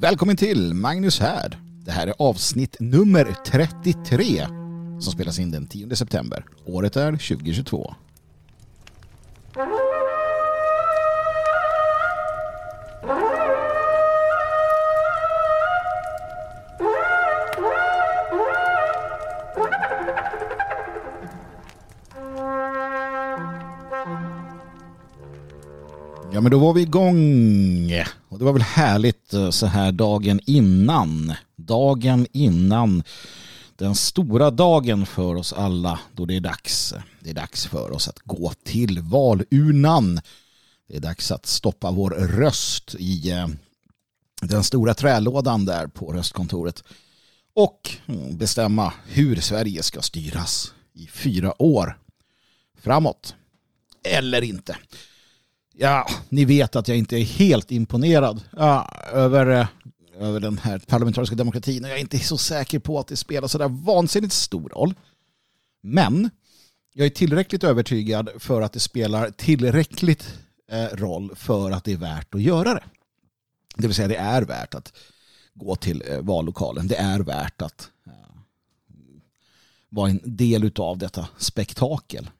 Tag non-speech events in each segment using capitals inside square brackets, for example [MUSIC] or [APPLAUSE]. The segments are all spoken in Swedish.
Välkommen till Magnus här! Det här är avsnitt nummer 33 som spelas in den 10 september. Året är 2022. Ja men då var vi igång. Och det var väl härligt eh, så här dagen innan. Dagen innan den stora dagen för oss alla då det är dags. Det är dags för oss att gå till valurnan. Det är dags att stoppa vår röst i eh, den stora trälådan där på röstkontoret. Och mm, bestämma hur Sverige ska styras i fyra år framåt. Eller inte. Ja, ni vet att jag inte är helt imponerad ja, över, eh, över den här parlamentariska demokratin. Jag är inte så säker på att det spelar så där vansinnigt stor roll. Men jag är tillräckligt övertygad för att det spelar tillräckligt eh, roll för att det är värt att göra det. Det vill säga det är värt att gå till eh, vallokalen. Det är värt att vara en del av detta spektakel.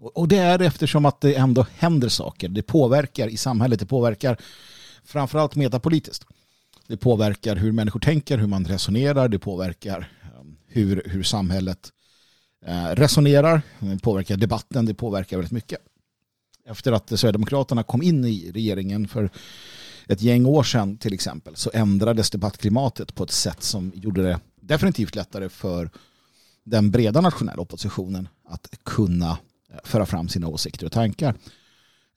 Och det är eftersom att det ändå händer saker. Det påverkar i samhället. Det påverkar framförallt metapolitiskt. Det påverkar hur människor tänker, hur man resonerar. Det påverkar ehm, hur, hur samhället eh, resonerar. Det påverkar debatten. Det påverkar väldigt mycket. Efter att Sverigedemokraterna kom in i regeringen för ett gäng år sedan till exempel så ändrades debattklimatet på ett sätt som gjorde det definitivt lättare för den breda nationella oppositionen att kunna föra fram sina åsikter och tankar.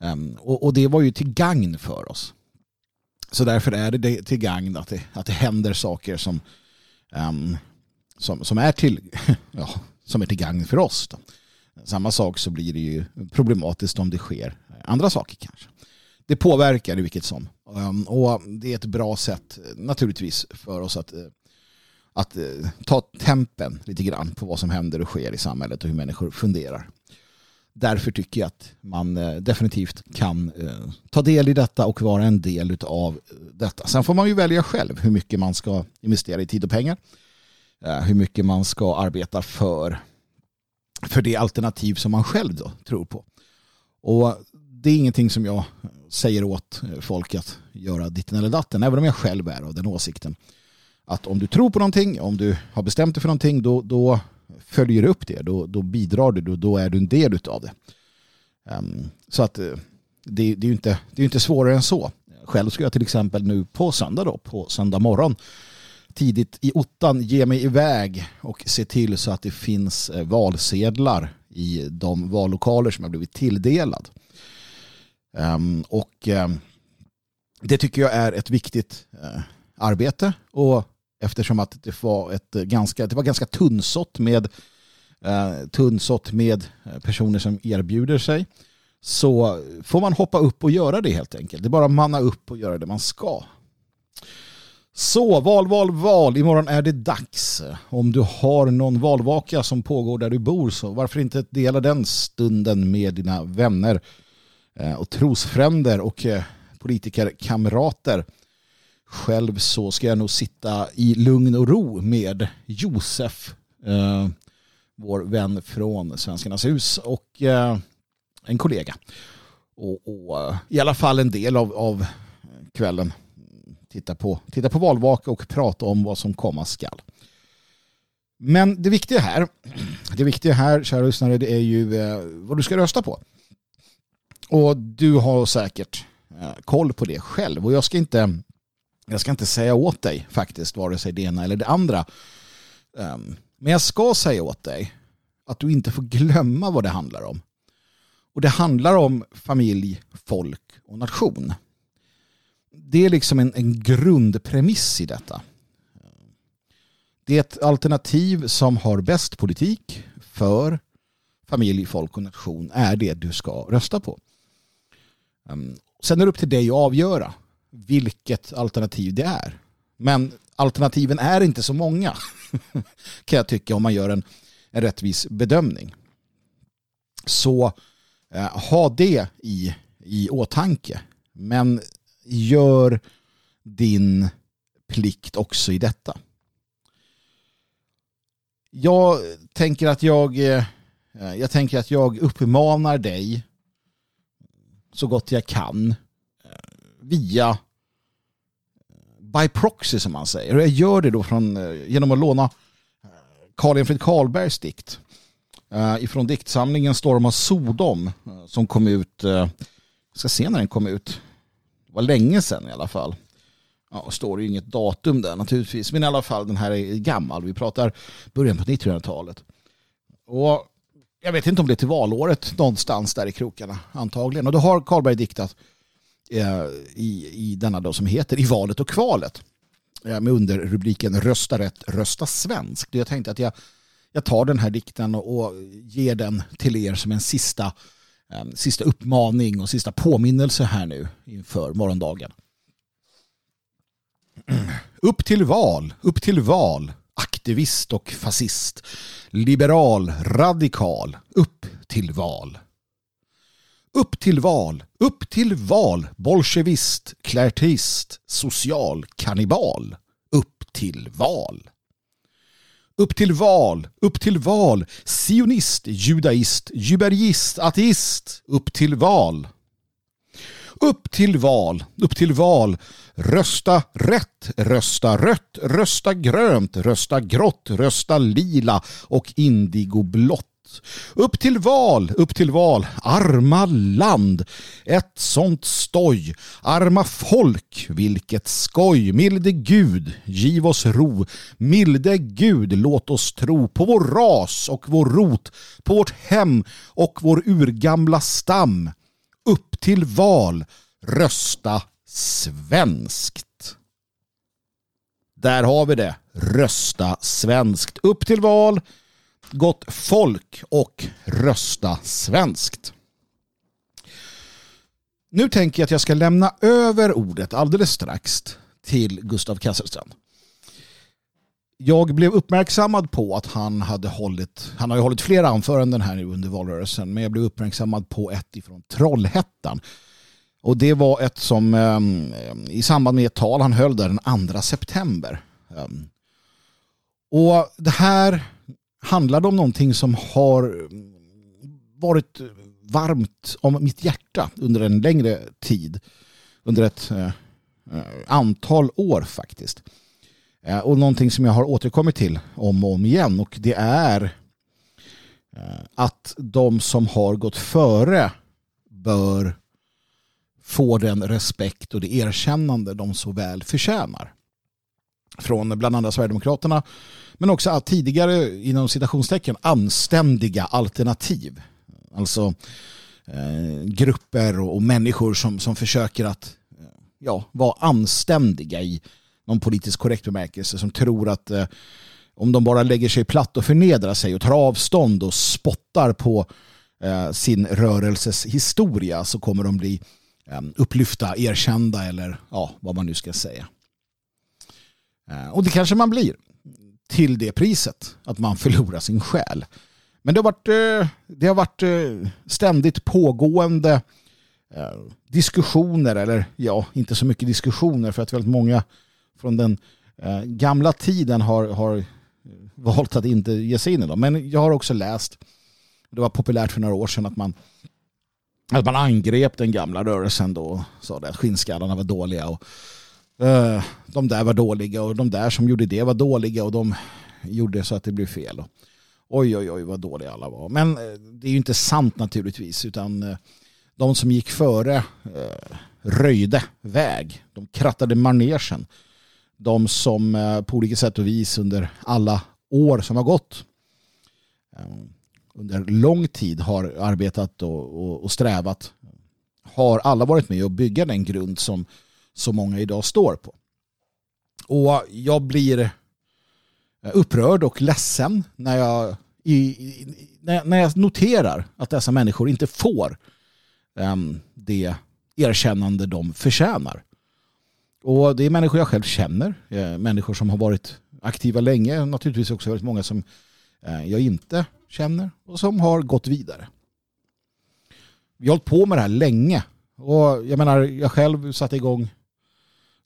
Ehm, och, det var ju till gagn för oss. Så därför är det till gagn att det, att det händer saker som, ehm, som, som, är till, [LAUGHS] ja, som är till gagn för oss. Då. Samma sak så blir det ju problematiskt om det sker andra saker kanske. Det påverkar i vilket som. Ehm, och det är ett bra sätt naturligtvis för oss att, eh, att eh, ta tempen lite grann på vad som händer och sker i samhället och hur människor funderar därför tycker jag att man eh, definitivt kan eh, ta del i detta och vara en del av eh, detta. Sen får man ju välja själv hur mycket man ska investera i tid och pengar. Hur mycket man ska arbeta för, för det alternativ som man själv då tror på. Och det är ingenting som jag säger åt folk att göra ditten eller datten, även om jag själv är av den åsikten. Att om du tror på någonting, om du har bestämt dig för någonting, då, då följer upp det, då, då bidrar du, då, då är du en del av det. Um, så att eh, det, det, är ju inte, det är inte svårare än så. Själv ska jag till exempel nu på söndag då, på söndag morgon tidigt i ottan ge mig iväg och se till så att det finns eh, valsedlar i de vallokaler som jag blivit tilldelad. Um, och um, det tycker jag är ett viktigt uh, arbete och Eftersom att det var, ett eh, ganska, det var ganska tunnsått med, eh, tunnsått med eh, personer som erbjuder sig. Så får man hoppa upp och göra det helt enkelt. Det är bara att manna upp och göra det man ska. Så, val, val, val. Imorgon är det dags. Om du har någon valvaka som pågår där du bor så varför inte dela den stunden med dina vänner eh, och trosfränder och politikerkamrater. Själv så ska jag nog sitta i lugn och ro med Josef, eh, vår vän från Svenskarnas hus och eh, en kollega. Och, och, eh, i alla fall en del av, av kvällen titta på, titta på valvaka och prata om vad som komma skall. Men det viktiga här, det viktiga här, kära lyssnare, det är ju eh, vad du ska rösta på. Och du har säkert eh, koll på det själv. Och jag ska inte jag ska inte säga åt dig faktiskt, vare sig det ena eller det andra. Ehm, men jag ska säga åt dig att du inte får glömma vad det handlar om. Och det handlar om familj, folk och nation. Det är liksom en, en grundpremiss i detta. Det är ett alternativ som har bäst politik för familj, folk och nation är det du ska rösta på. Ehm, sen är det upp till dig att avgöra vilket alternativ det är. Men alternativen är inte så många [LAUGHS] kan jag tycka om man gör en, en rättvis bedömning. Så eh, ha det i, i åtanke. Men gör din plikt också i detta. Jag tänker att jag, eh, jag tänker att jag uppmanar dig så gott jag kan eh, via eh, by proxy som man säger. Och jag gör det då från, eh, genom att låna eh, Karl Enfrid Karlbergs dikt ifrån diktsamlingen Storm av Sodom som kom ut, jag ska se när den kom ut, det var länge sedan i alla fall. Ja, står ju inget datum där naturligtvis. Men i alla fall, den här är gammal. Vi pratar början på 1900-talet. Och jag vet inte om det är till valåret någonstans där i krokarna antagligen. Och då har Karlberg diktat Eh, i, i denna dag som heter I valet och kvalet. Eh, med underrubriken Rösta rätt, rösta svenskt. Jag tänkte att jag, jag tar den här dikten och, och ger den till er som en sista, en sista uppmaning och sista påminnelse här nu inför morgondagen. [CLEARS THROAT] Upp till val, upp till val, aktivist och fascist, liberal, radikal, upp till val. Upp till val, upp till val, bolsjevist, klärtist, social, kannibal, upp till val. Upp till val, upp till val, sionist, judaist, jubergist, ateist, upp till val. Upp till val, upp till val. Rösta rätt, rösta rött, rösta grönt, rösta grått, rösta lila och indigoblått. Upp till val, upp till val, arma land, ett sånt stoj, arma folk, vilket skoj, milde Gud, giv oss ro, milde Gud, låt oss tro på vår ras och vår rot, på vårt hem och vår urgamla stam. Upp till val, rösta svenskt. Där har vi det. Rösta svenskt. Upp till val, gott folk och rösta svenskt. Nu tänker jag att jag ska lämna över ordet alldeles strax till Gustav Kasselstrand jag blev uppmärksammad på att han hade hållit, han har ju hållit flera anföranden här nu under valrörelsen, men jag blev uppmärksammad på ett ifrån Trollhättan. Och det var ett som ehm, i samband med ett tal han höll där den 2 september. Ehm, och det här Handlar det om någonting som har varit varmt om mitt hjärta under en längre tid. Under ett eh, eh, antal år faktiskt. Eh, och någonting som jag har återkommit till om och om igen och det är eh, att de som har gått före bör få den respekt och det erkännande de så väl förtjänar. Från bland andra Sverigedemokraterna men också tidigare inom citationstecken anständiga alternativ. Alltså eh, grupper och, och, människor som, som försöker att eh, ja, vara anständiga i någon politiskt korrekt bemärkelse som tror att eh, om de bara lägger sig platt och förnedrar sig och tar avstånd och spottar på eh, sin rörelses historia så kommer de bli eh, upplyfta, erkända eller ja, vad man nu ska säga. Eh, och det kanske man blir till det priset att man förlorar sin själ. Men det har varit, eh, det har varit eh, ständigt pågående diskussioner, eller ja, inte så mycket diskussioner för att väldigt många från den gamla tiden har, har valt att inte ge sig in i dem. Men jag har också läst, det var populärt för några år sedan att man att man angrep den gamla rörelsen då och sa att skinnskallarna var dåliga och Eh, de där var dåliga och de där som gjorde det var dåliga och de gjorde så att det blev fel. Och, oj, oj, oj vad dåliga alla var. Men eh, det är ju inte sant naturligtvis utan eh, de som gick före röjde väg. De krattade manegen de som på olika sätt och vis under alla år som har gått under lång tid har arbetat och, och, strävat har alla varit med och bygga den grund som så många idag står på. Och jag blir eh, upprörd och ledsen när jag, i, i, när jag noterar att dessa människor inte får um, det erkännande de förtjänar. Och det är människor jag själv känner. Eh, människor som har varit aktiva länge. Naturligtvis också väldigt många som eh, jag inte känner och som har gått vidare. Vi har hållit på med det här länge. Och jag menar, jag själv satte igång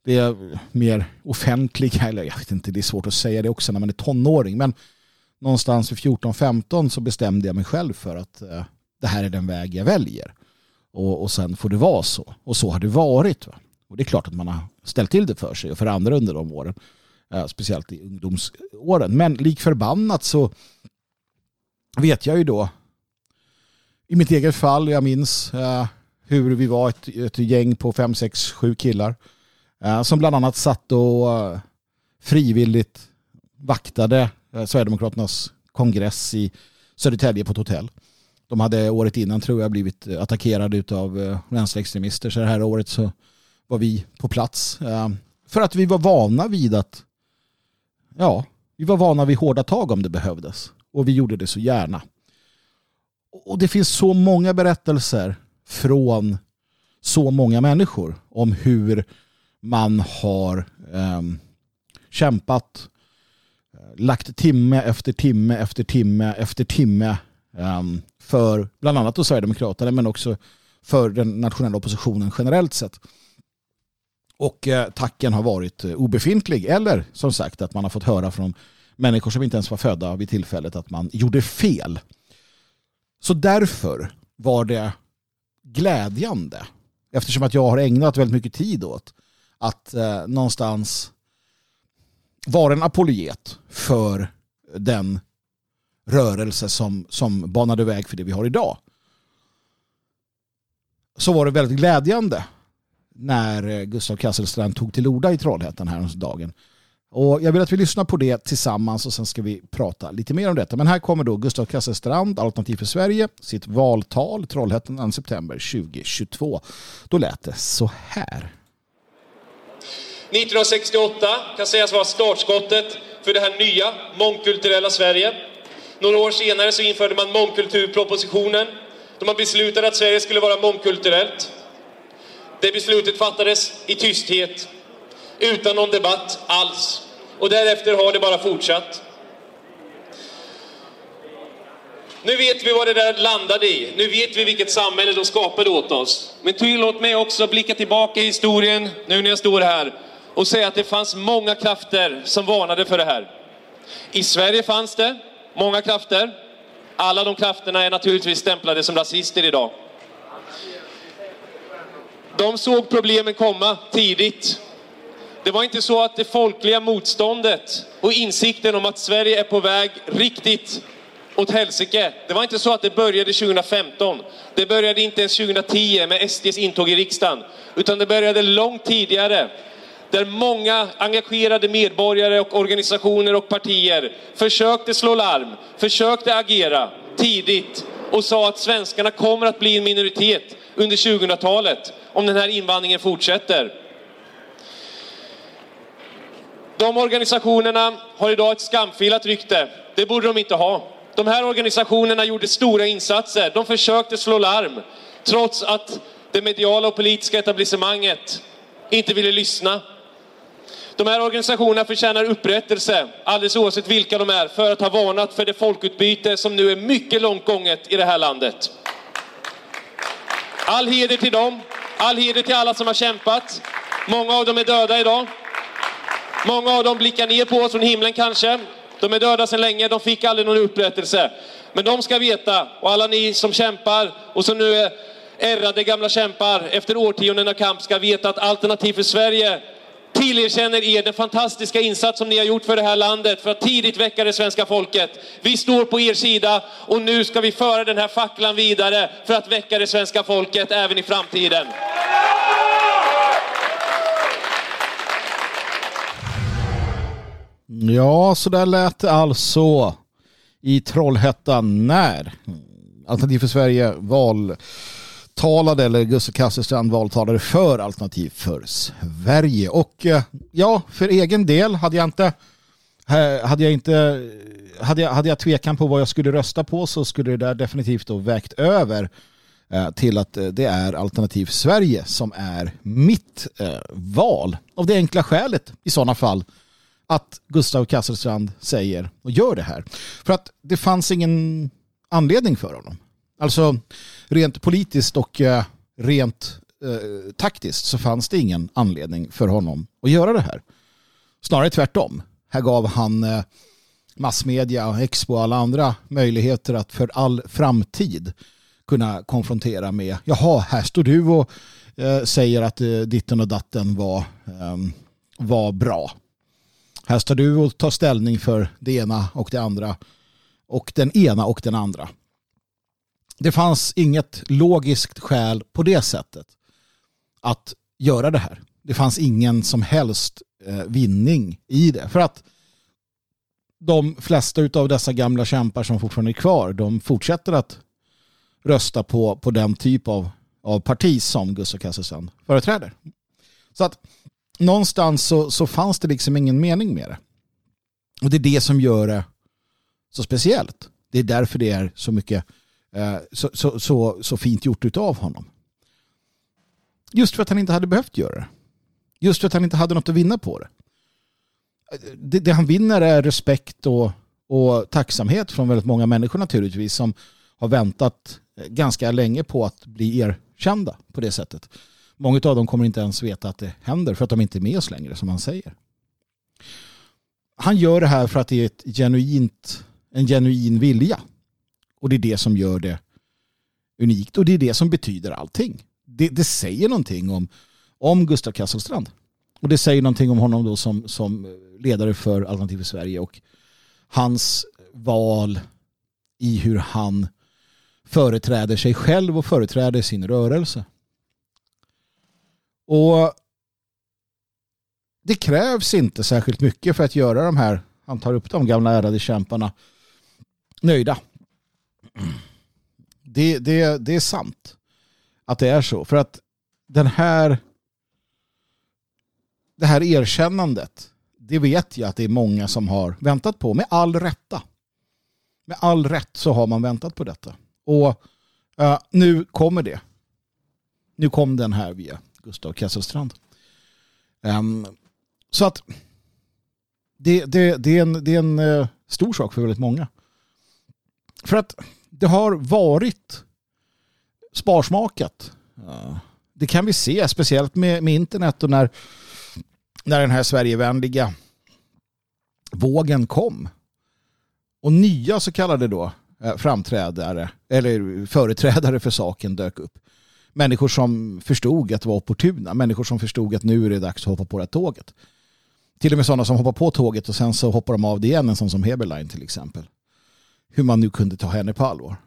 det mer offentliga, eller jag vet inte, det är svårt att säga det också när man är tonåring, men någonstans vid 14-15 så bestämde jag mig själv för att eh, det här är den väg jag väljer. Och, och sen får det vara så. Och så har det varit. Va? Och det är klart att man har ställt till det för sig och för andra under de åren. Eh, speciellt i ungdomsåren. Men lik förbannat så vet jag ju då i mitt eget fall, jag minns eh, hur vi var ett, ett gäng på fem, sex, sju killar eh, Eh, som bland annat satt och eh, frivilligt vaktade eh, Sverigedemokraternas kongress i Södertälje på ett hotell. De hade året innan tror jag blivit attackerade av vänsterextremister så det här året så var vi på plats. För att vi var vana vid att ja, vi var vana vid hårda tag om det behövdes. Och vi gjorde det så gärna. Och det finns så många berättelser från så många människor om hur man har ehm, eh, kämpat, lagt timme efter timme efter timme efter timme eh, för bland annat då Sverigedemokraterna men också för den nationella oppositionen generellt sett. Och eh, tacken har varit eh, obefintlig eller som sagt att man har fått höra från människor som inte ens var födda vid tillfället att man gjorde fel. Så därför var det glädjande eftersom att jag har ägnat väldigt mycket tid åt att eh, någonstans vara en apologet för den rörelse som, som banade väg för det vi har idag. Så var det väldigt glädjande när eh, Gustav Kasselstrand tog till orda i Trollhättan häromdagen. Och jag vill att vi lyssnar på det tillsammans och sen ska vi prata lite mer om detta. Men här kommer då Gustav Kasselstrand, Alternativ för Sverige, sitt valtal Trollhättan den september 2022. Då lät det så här. 1968 kan sägas vara startskottet för det här nya mångkulturella Sverige. Några år senare så införde man mångkulturpropositionen då man beslutade att Sverige skulle vara mångkulturellt. Det beslutet fattades i tysthet, utan någon debatt alls. Och därefter har det bara fortsatt. Nu vet vi vad det där landade i. Nu vet vi vilket samhälle de skapade åt oss. Men tillåt mig också blicka tillbaka i historien, nu när jag står här, och säga att det fanns många krafter som varnade för det här. I Sverige fanns det många krafter. Alla de krafterna är naturligtvis stämplade som rasister idag. De såg problemen komma tidigt. Det var inte så att det folkliga motståndet och insikten om att Sverige är på väg riktigt åt helsike. Det var inte så att det började 2015. Det började inte ens 2010 med SDs intåg i riksdagen. Utan det började långt tidigare. Där många engagerade medborgare och organisationer och partier försökte slå larm, försökte agera tidigt och sa att svenskarna kommer att bli en minoritet under 2000-talet om den här invandringen fortsätter. De organisationerna har idag ett skamfilat rykte. Det borde de inte ha. De här organisationerna gjorde stora insatser. De försökte slå larm trots att det mediala och politiska etablissemanget inte ville lyssna. De här organisationerna förtjänar upprättelse, alldeles oavsett vilka de är, för att ha varnat för det folkutbyte som nu är mycket långt gånget i det här landet. All heder till dem, all heder till alla som har kämpat. Många av dem är döda idag. Många av dem blickar ner på oss från himlen kanske. De är döda sedan länge, de fick aldrig någon upprättelse. Men de ska veta, och alla ni som kämpar och som nu är ärrade gamla kämpar efter årtionden av kamp ska veta att Alternativ för Sverige tillerkänner er den fantastiska insats som ni har gjort för det här landet för att tidigt väcka det svenska folket. Vi står på er sida och nu ska vi föra den här facklan vidare för att väcka det svenska folket även i framtiden. Ja, så där lät det alltså i Trollhättan när Alternativ för Sverige val valtalade eller Gustav Kasselstrand valtalade för Alternativ för Sverige. Och eh, ja, för egen del hade jag inte eh, hade jag inte hade jag, hade jag tvekan på vad jag skulle rösta på så skulle det där definitivt då vägt över eh, till att det är Alternativ Sverige som är mitt val. Av det enkla skälet i sådana fall att Gustav Kasselstrand säger och gör det här. För att det fanns ingen anledning för honom. Alltså rent politiskt och eh, rent eh, taktiskt så fanns det ingen anledning för honom att göra det här. Snarare tvärtom. Här gav han eh, massmedia, Expo och alla andra möjligheter att för all framtid kunna konfrontera med jaha, här står du och eh, säger att eh, ditten och datten var, eh, var bra. Här står du och tar ställning för det ena och det andra och den ena och den andra. Det fanns inget logiskt skäl på det sättet att göra det här. Det fanns ingen som helst eh, vinning i det. För att de flesta av dessa gamla kämpar som fortfarande är kvar, de fortsätter att rösta på, på den typ av, av parti som Gustav Kasselsen företräder. Så att någonstans så, så fanns det liksom ingen mening med det. Och det är det som gör det så speciellt. Det är därför det är så mycket Eh, så, så, så, så fint gjort av honom. Just för att han inte hade behövt göra det. Just för att han inte hade något att vinna på det. Eh, det, det han vinner är respekt och, och tacksamhet från väldigt många människor naturligtvis som har väntat eh, ganska länge på att bli erkända på det sättet. Många av dem kommer inte ens veta att det händer för att de inte är med oss längre som han säger. Han gör det här för att det är ett genuint, en genuin vilja. Och det är det som gör det unikt och det är det som betyder allting. Det, det säger någonting om, om Gustav Kasselstrand. Och det säger någonting om honom då som, som ledare för Alternativ för Sverige och hans val i hur han företräder sig själv och företräder sin rörelse. Och det krävs inte särskilt mycket för att göra de här, han tar upp de gamla ärade kämparna, nöjda. Det, det, det är sant att det är så. För att den här det här erkännandet, det vet jag att det är många som har väntat på, med all rätta. Med all rätt så har man väntat på detta. Och uh, nu kommer det. Nu kom den här via Gustav Kesselstrand. Um, så att det, det, det, är en, det är en uh, stor sak för väldigt många. För att det har varit sparsmakat. Uh, det kan vi se, speciellt med, med internet och när, när den här Sverigevänliga vågen kom. Och nya så kallade då Eh, framträdare eller företrädare för saken dök upp. Människor som förstod att det var opportuna. Människor som förstod att nu är det dags att hoppa på det här tåget. Till och med sådana som hoppar på tåget och sen så hoppar de av det igen. En sån som Heberlein till exempel. Hur man nu kunde ta henne på allvar.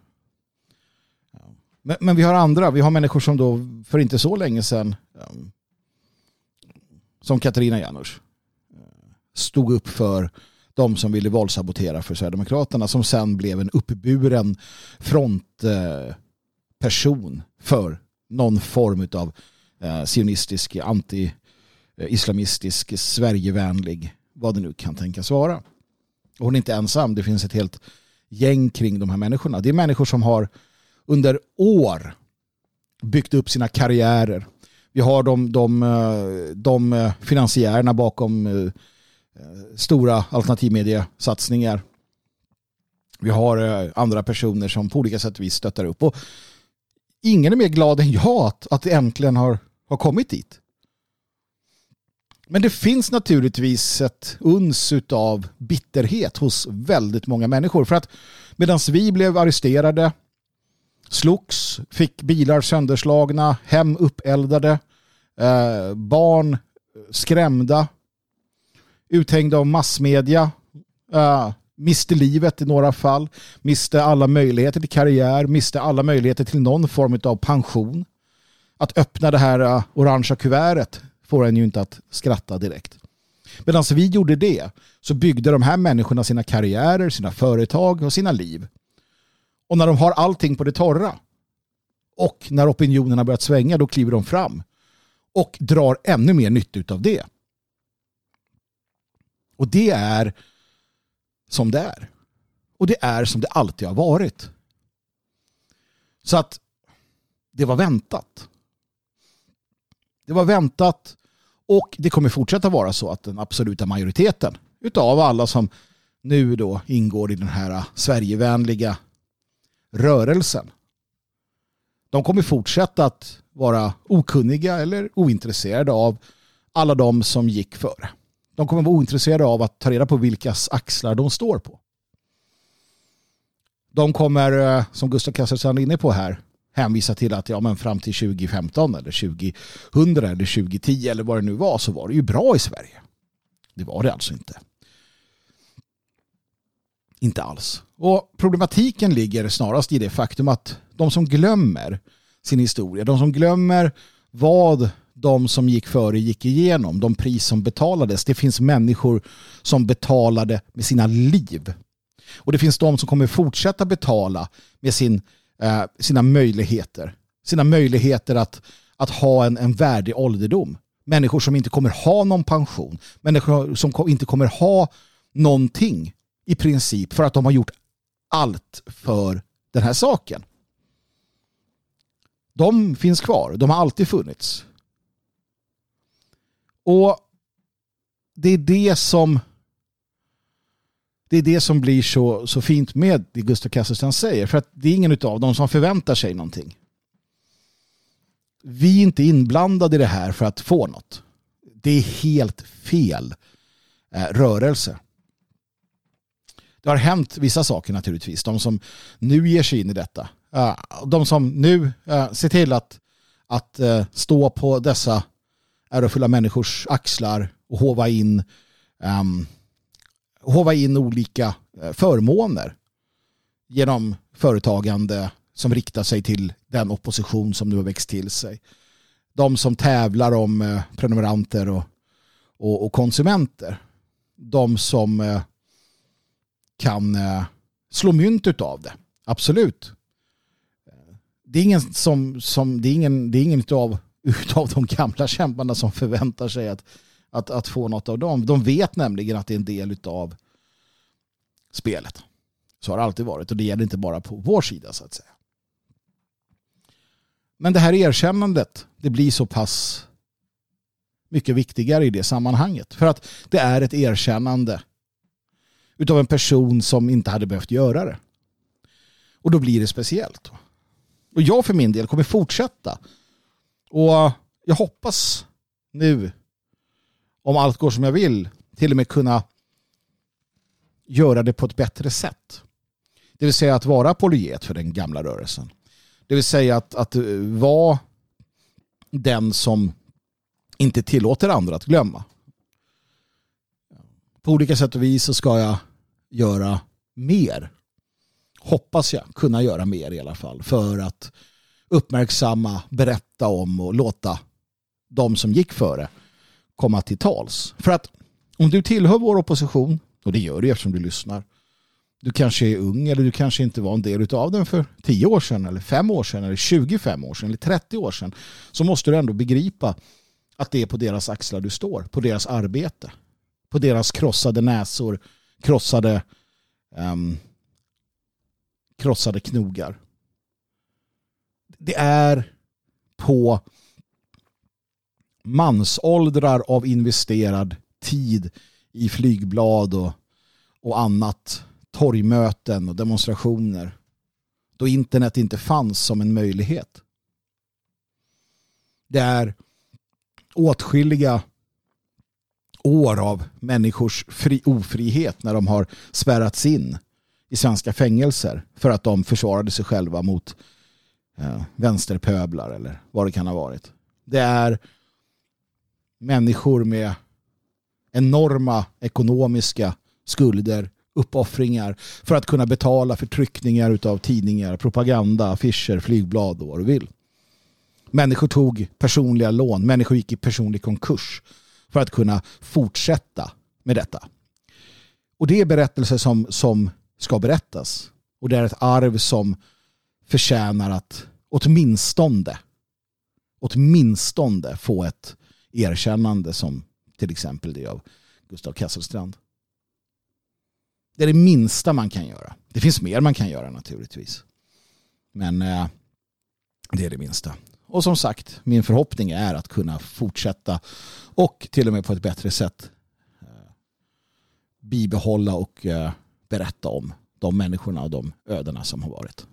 Men, men vi har andra. Vi har människor som då för inte så länge sedan ehm, som Katarina Janouch eh, stod upp för de som ville valsabotera för Sverigedemokraterna som sen blev en uppburen frontperson för någon form av eh, sionistisk, anti-islamistisk, Sverigevänlig, vad det nu kan tänkas vara. Och hon är inte ensam, det finns ett helt gäng kring de här människorna. Det är människor som har under år byggt upp sina karriärer. Vi har de, de, eh, de eh, finansiärerna bakom eh, stora alternativmediesatsningar. Vi har andra personer som på olika sätt vi stöttar upp. Och ingen är mer glad än jag att, att det äntligen har, har kommit dit. Men det finns naturligtvis ett uns av bitterhet hos väldigt många människor. För att medan vi blev arresterade, slogs, fick bilar sönderslagna, hem uppeldade, eh, barn skrämda, uthängda av massmedia, eh, miste livet i några fall, miste alla möjligheter till karriär, miste alla möjligheter till någon form av pension. Att öppna det här eh, orangea kuvertet får en ju inte att skratta direkt. Medan vi gjorde det så byggde de här människorna sina karriärer, sina företag och sina liv. Och när de har allting på det torra och när opinionerna börjat svänga då kliver de fram och drar ännu mer nytta av det. Och det är som det är. Och det är som det alltid har varit. Så att det var väntat. Det var väntat och det kommer fortsätta vara så att den absoluta majoriteten utav alla som nu då ingår i den här Sverigevänliga rörelsen De kommer fortsätta att vara okunniga eller ointresserade av alla de som gick före. De kommer vara ointresserade av att ta reda på vilkas axlar de står på. De kommer, eh, som Gustav Kasselstrand är inne på här, hänvisa till att ja, men fram till 2015 eller 2000 eller 2010 eller vad det nu var så var det ju bra i Sverige. Det var det alltså inte. Inte alls. Och problematiken ligger snarast i det faktum att de som glömmer sin historia, de som glömmer vad de som gick före gick igenom, de pris som betalades. Det finns människor som betalade med sina liv. Och det finns de som kommer fortsätta betala med sin, eh, sina möjligheter. Sina möjligheter att, att ha en, en värdig ålderdom. Människor som inte kommer ha någon pension. Människor som inte kommer ha någonting i princip för att de har gjort allt för den här saken. De finns kvar. De har alltid funnits. Och det är det som det är det som blir så, så fint med det Gustav Kasselstrand säger. För att det är ingen av dem som förväntar sig någonting. Vi är inte inblandade i det här för att få något. Det är helt fel eh, rörelse. Det har hänt vissa saker naturligtvis. De som nu ger sig in i detta. Eh, de som nu eh, ser till att, att eh, stå på dessa ärofulla människors axlar och hova in, um, hova in olika eh, förmåner genom företagande som riktar sig till den opposition som nu har växt till sig. De som tävlar om eh, prenumeranter och, och, och konsumenter. De som eh, kan slå mynt av det. Absolut. Det är ingen som, som det är ingen, det är ingen utav, [LAUGHS] utav de gamla kämparna som förväntar sig att, att, att få något av dem. De vet nämligen att det är en del av spelet. Så har det alltid varit och det gäller inte bara på vår sida så att säga. Men det här erkännandet, det blir så pass mycket viktigare i det sammanhanget. För att det är ett erkännande utav en person som inte hade behövt göra det. Och då blir det speciellt. Och jag för min del kommer fortsätta. Och jag hoppas nu, om allt går som jag vill, till och med kunna göra det på ett bättre sätt. Det vill säga att vara apologet för den gamla rörelsen. Det vill säga att, att eh, vara den som inte tillåter andra att glömma på olika sätt och vis så ska jag göra mer. Hoppas jag kunna göra mer i alla fall för att uppmärksamma, berätta om och låta de som gick före komma till tals. För att om du tillhör vår opposition, och det gör du eftersom du lyssnar, du kanske är ung eller du kanske inte var en del av den för 10 år sedan eller 5 år sedan eller 25 år sedan eller 30 år sedan så måste du ändå begripa att det är på deras axlar du står, på deras arbete på deras krossade näsor, krossade, um, krossade knogar. Det är på mansåldrar av investerad tid i flygblad och, och annat, torgmöten och demonstrationer då internet inte fanns som en möjlighet. Det är åtskilliga år av människors fri, ofrihet när de har spärrats in i svenska fängelser för att de försvarade sig själva mot eh, vänsterpöblar eller vad det kan ha varit. Det är människor med enorma ekonomiska skulder, uppoffringar för att kunna betala för tryckningar av tidningar, propaganda, affischer, flygblad och vad du vill. Människor tog personliga lån, människor gick i personlig konkurs för att kunna fortsätta med detta. Och det är berättelser som, som ska berättas. Och det är ett arv som förtjänar att åtminstone, åtminstone få ett erkännande som till exempel det av Gustav Kasselstrand. Det är det minsta man kan göra. Det finns mer man kan göra naturligtvis. Men eh, det är det minsta. Och som sagt, min förhoppning är att kunna fortsätta och till och med på ett bättre sätt eh, bibehålla och eh, berätta om de människorna och de ödena som har varit.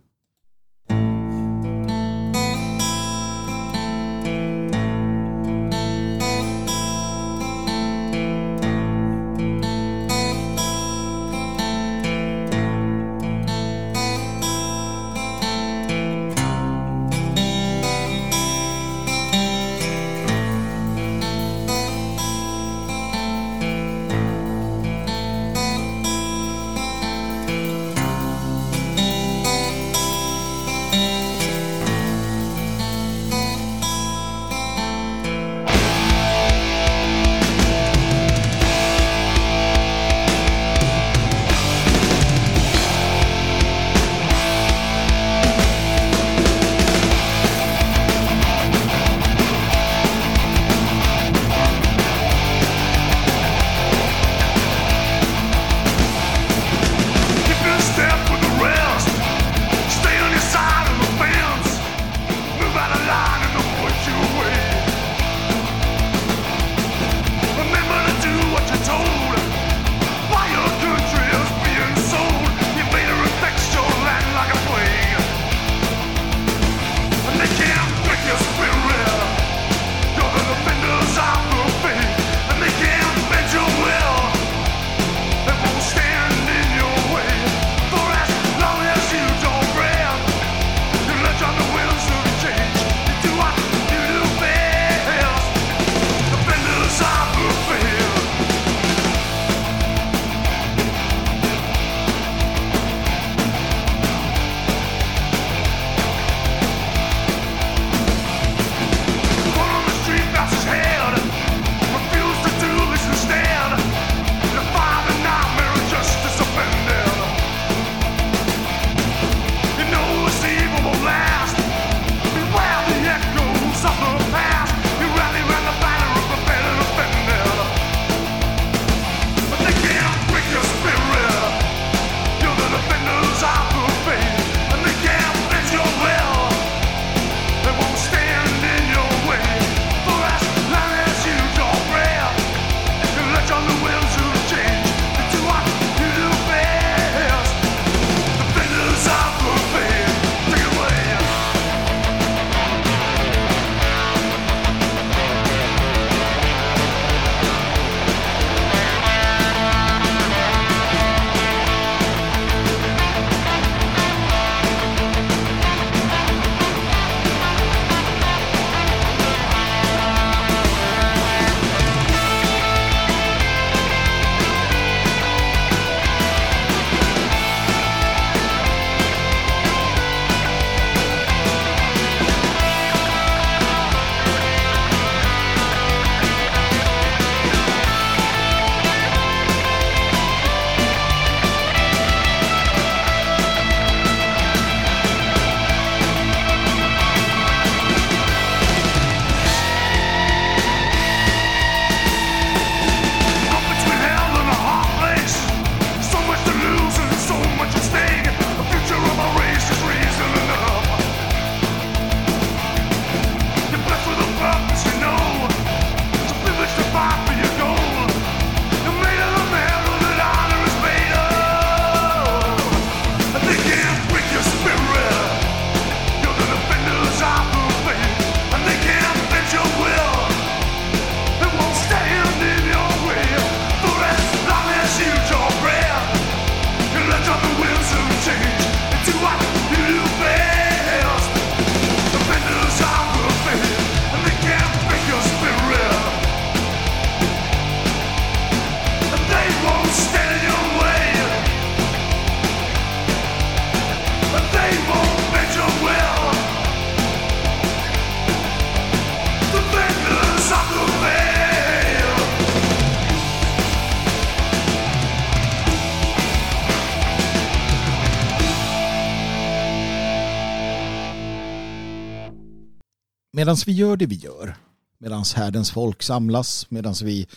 Medan vi gör det vi gör, medan härdens folk samlas, medan vi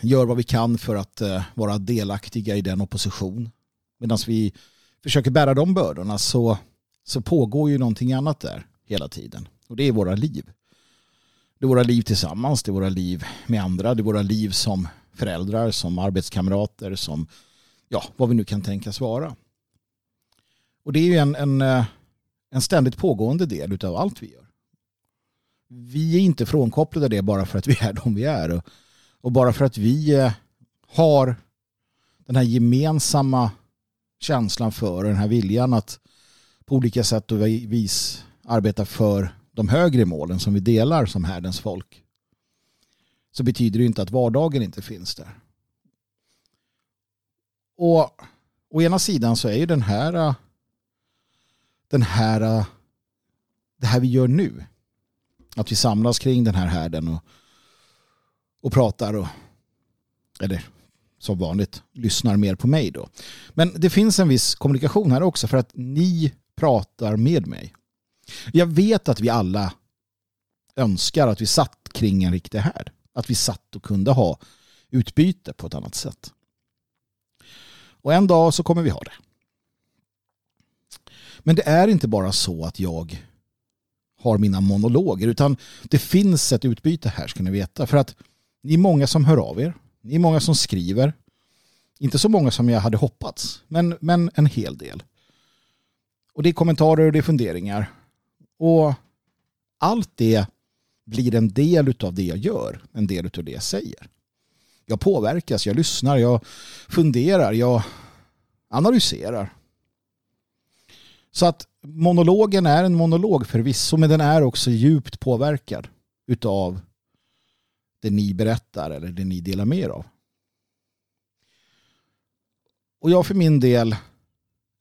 gör vad vi kan för att eh, vara delaktiga i den opposition, medan vi försöker bära de bördorna så, så pågår ju någonting annat där hela tiden. Och det är våra liv. Det är våra liv tillsammans, det är våra liv med andra, det är våra liv som föräldrar, som arbetskamrater, som ja, vad vi nu kan tänkas vara. Och det är ju en, en, eh, en ständigt pågående del av allt vi gör. Vi är inte frånkopplade det bara för att vi är de vi är. Och, och bara för att vi eh, har den här gemensamma känslan för den här viljan att på olika sätt och vis arbeta för de högre målen som vi delar som härdens folk så betyder det inte att vardagen inte finns där. Och å ena sidan så är ju den här eh, den här eh, det här vi gör nu att vi samlas kring den här härden och, och pratar och eller som vanligt lyssnar mer på mig då. Men det finns en viss kommunikation här också för att ni pratar med mig. Jag vet att vi alla önskar att vi satt kring en riktig härd. Att vi satt och kunde ha utbyte på ett annat sätt. Och en dag så kommer vi ha det. Men det är inte bara så att jag har mina monologer utan det finns ett utbyte här ska ni veta. För att ni är många som hör av er. Ni är många som skriver. Inte så många som jag hade hoppats, men, men en hel del. Och det är kommentarer och det är funderingar. Och allt det blir en del av det jag gör, en del av det jag säger. Jag påverkas, jag lyssnar, jag funderar, jag analyserar. Så att monologen är en monolog förvisso, men den är också djupt påverkad utav det ni berättar eller det ni delar med er av. Och jag för min del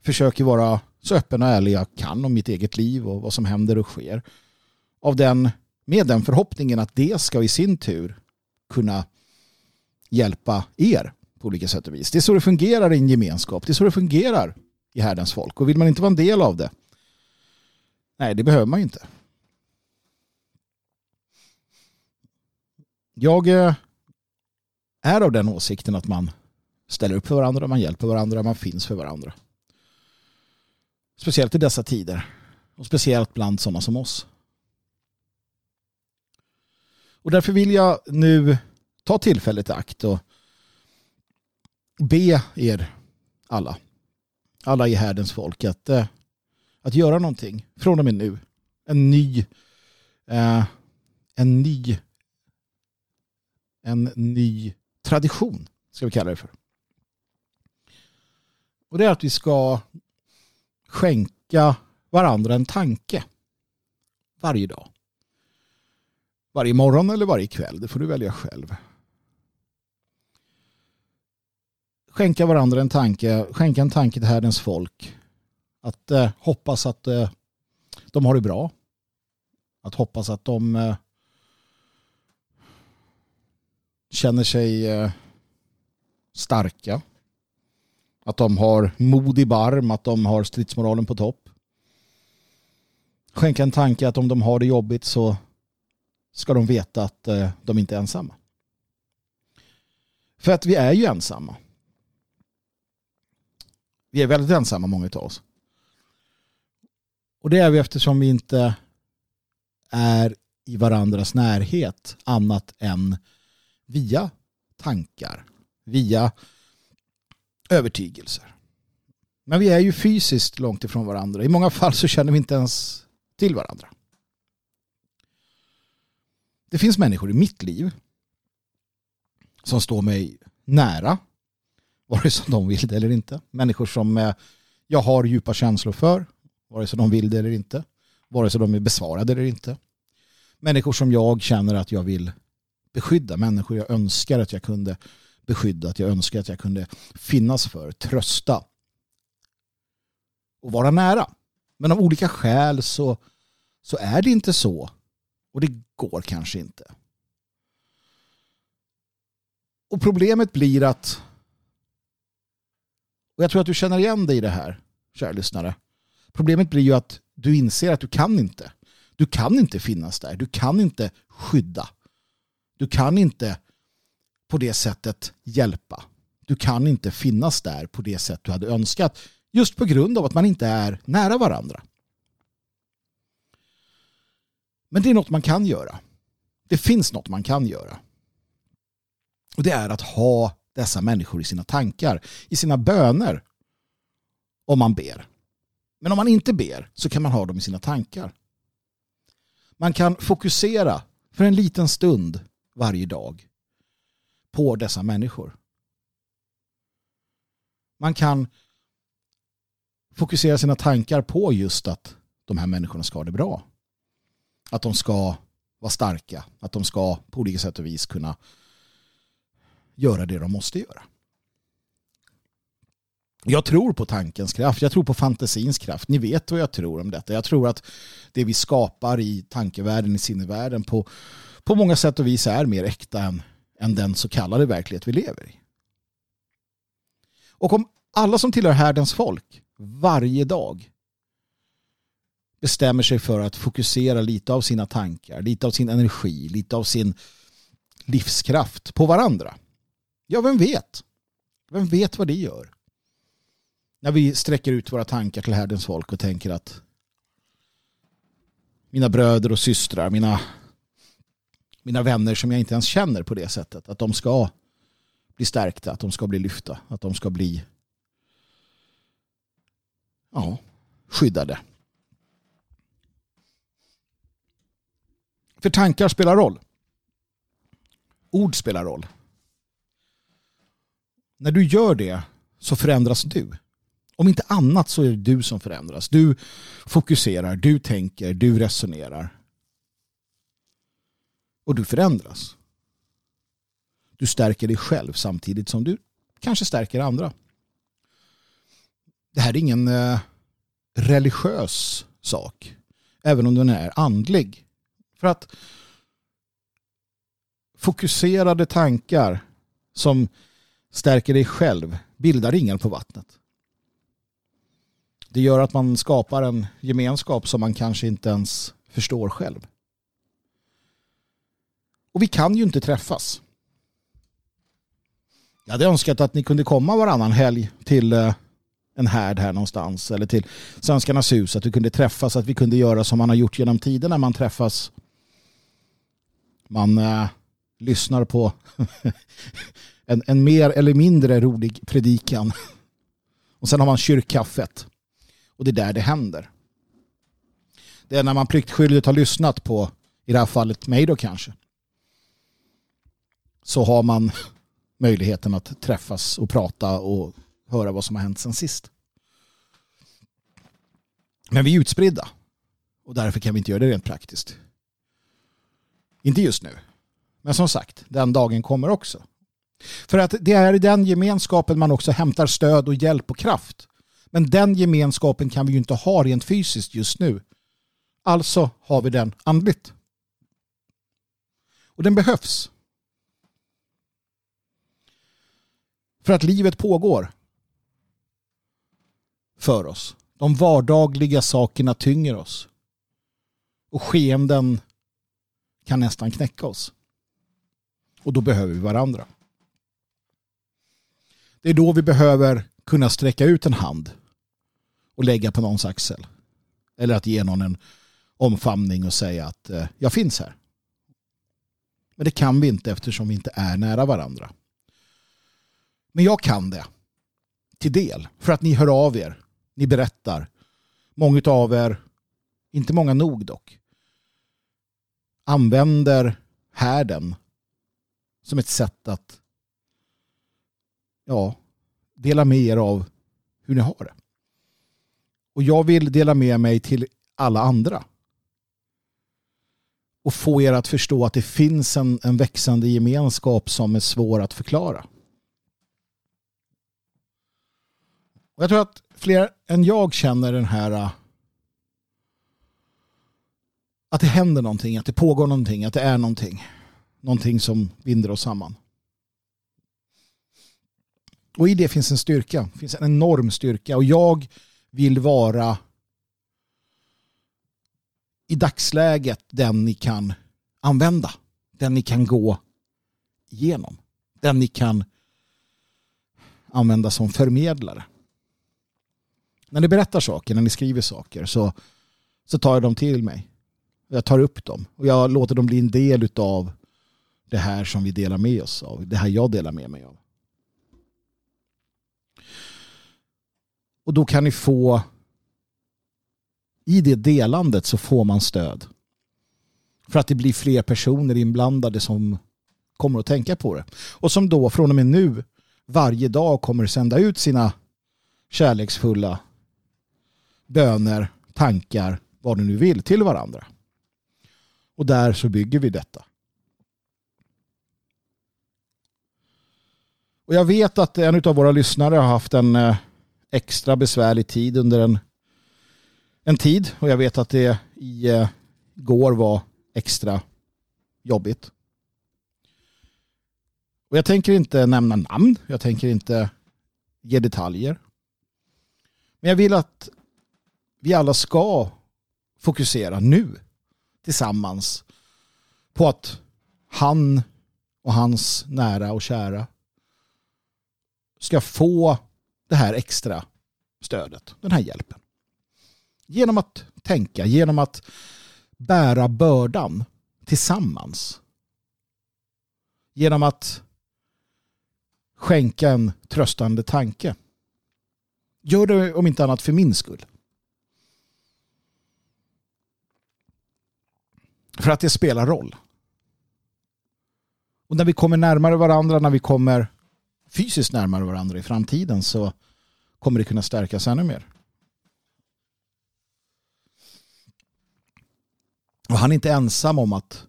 försöker vara så öppen och ärlig jag kan om mitt eget liv och vad som händer och sker. Av den, med den förhoppningen att det ska i sin tur kunna hjälpa er på olika sätt och vis. Det är så det fungerar i en gemenskap. Det är så det fungerar i härdens folk. Och vill man inte vara en del av det, nej det behöver man ju inte. Jag eh, är av den åsikten att man ställer upp för varandra, man hjälper varandra, man finns för varandra. Speciellt i dessa tider. Och speciellt bland sådana som oss. Och därför vill jag nu ta tillfället i akt och be er alla, alla i härdens folk, att, eh, att göra någonting från och med nu. En ny, eh, en ny, en ny tradition, ska vi kalla det för. Och det är att vi ska skänka varandra en tanke varje dag. Varje morgon eller varje kväll, det får du välja själv. Skänka varandra en tanke, skänka en tanke till härdens folk. Att eh, hoppas att eh, de har det bra. Att hoppas att de eh, känner sig eh, starka. Att de har mod i barm, att de har stridsmoralen på topp. Skänka en tanke att om de har det jobbigt så ska de veta att eh, de inte är ensamma. För att vi är ju ensamma. Vi är väldigt ensamma många av oss. Och det är vi eftersom vi inte är i varandras närhet annat än via tankar, via övertygelser. Men vi är ju fysiskt långt ifrån varandra. I många fall så känner vi inte ens till varandra. Det finns människor i mitt liv som står mig nära, vare sig de vill det eller inte. Människor som eh, jag har djupa känslor för, vare sig de vill det eller inte. Vare sig de är besvarade eller inte. Människor som jag känner att jag vill beskydda. Människor jag önskar att jag kunde beskydda, att jag önskar att jag kunde finnas för, trösta och vara nära. Men av olika skäl så, så är det inte så och det går kanske inte. Och problemet blir att och jag tror att du känner igen dig i det här, kära lyssnare. Problemet blir ju att du inser att du kan inte. Du kan inte finnas där. Du kan inte skydda. Du kan inte på det sättet hjälpa. Du kan inte finnas där på det sätt du hade önskat just på grund av att man inte är nära varandra. Men det är något man kan göra. Det finns något man kan göra. Och det är att ha dessa människor i sina tankar, i sina böner om man ber. Men om man inte ber så kan man ha dem i sina tankar. Man kan fokusera för en liten stund varje dag på dessa människor. Man kan fokusera sina tankar på just att de här människorna ska ha det bra. Att de ska vara starka. Att de ska på olika sätt och vis kunna göra det de måste göra. Jag tror på tankens kraft, jag tror på fantasins kraft. Ni vet vad jag tror om detta. Jag tror att det vi skapar i tankevärlden, i sinnevärlden på, på många sätt och vis är mer äkta än, än den så kallade verklighet vi lever i. Och om alla som tillhör härdens folk varje dag bestämmer sig för att fokusera lite av sina tankar, lite av sin energi, lite av sin livskraft på varandra. Ja, vem vet? Vem vet vad det gör? När vi sträcker ut våra tankar till härdens folk och tänker att mina bröder och systrar, mina, mina vänner som jag inte ens känner på det sättet, att de ska bli stärkta, att de ska bli lyfta, att de ska bli ja, skyddade. För tankar spelar roll. Ord spelar roll. När du gör det så förändras du. Om inte annat så är det du som förändras. Du fokuserar, du tänker, du resonerar. Och du förändras. Du stärker dig själv samtidigt som du kanske stärker andra. Det här är ingen eh, religiös sak. Även om den är andlig. För att fokuserade tankar som stärker dig själv bildar ringar på vattnet. Det gör att man skapar en gemenskap som man kanske inte ens förstår själv. Och vi kan ju inte träffas. Jag hade önskat att ni kunde komma varannan helg till eh, en härd här någonstans eller till Svenskarnas hus, att vi kunde träffas, att vi kunde göra som man har gjort genom tiden när man träffas. Man äh, lyssnar på [LAUGHS] en, en mer eller mindre rolig predikan och sen har man kyrkkaffet och det är där det händer. Det är när man pliktskyldigt har lyssnat på, i det här fallet mig då kanske, så har man [LAUGHS] möjligheten att träffas och prata och höra vad som har hänt sen sist. Men vi är utspridda och därför kan vi inte göra det rent praktiskt. Inte just nu. Men som sagt, den dagen kommer också. För att det är i den gemenskapen man också hämtar stöd och hjälp och kraft. Men den gemenskapen kan vi ju inte ha rent fysiskt just nu. Alltså har vi den andligt. Och den behövs. För att livet pågår för oss. De vardagliga sakerna tynger oss. Och skeenden kan nästan knäcka oss. Och då behöver vi varandra. Det är då vi behöver kunna sträcka ut en hand och lägga på någons axel. Eller att ge någon en omfamning och säga att eh, jag finns här. Men det kan vi inte eftersom vi inte är nära varandra. Men jag kan det. Till del. För att ni hör av er. Ni berättar. Många av er, inte många nog dock, använder härden som ett sätt att ja, dela med er av hur ni har det. Och jag vill dela med mig till alla andra. Och få er att förstå att det finns en, en växande gemenskap som är svår att förklara. Och jag tror att fler än jag känner den här äh, att det händer någonting, att det pågår någonting, att det är någonting. Någonting som binder oss samman. Och i det finns en styrka, det finns en enorm styrka. Och jag vill vara i dagsläget den ni kan använda. Den ni kan gå igenom. Den ni kan använda som förmedlare. När ni berättar saker, när ni skriver saker så, så tar jag dem till mig. Jag tar upp dem och jag låter dem bli en del av det här som vi delar med oss av. Det här jag delar med mig av. Och då kan ni få i det delandet så får man stöd. För att det blir fler personer inblandade som kommer att tänka på det. Och som då från och med nu varje dag kommer att sända ut sina kärleksfulla böner, tankar, vad du nu vill till varandra. Och där så bygger vi detta. Och jag vet att en av våra lyssnare har haft en eh, extra besvärlig tid under en, en tid. Och jag vet att det i eh, går var extra jobbigt. Och jag tänker inte nämna namn. Jag tänker inte ge detaljer. Men jag vill att vi alla ska fokusera nu tillsammans på att han och hans nära och kära ska få det här extra stödet, den här hjälpen. Genom att tänka, genom att bära bördan tillsammans. Genom att skänka en tröstande tanke. Gör det om inte annat för min skull. För att det spelar roll. Och när vi kommer närmare varandra, när vi kommer fysiskt närmare varandra i framtiden så kommer det kunna stärkas ännu mer. Och han är inte ensam om att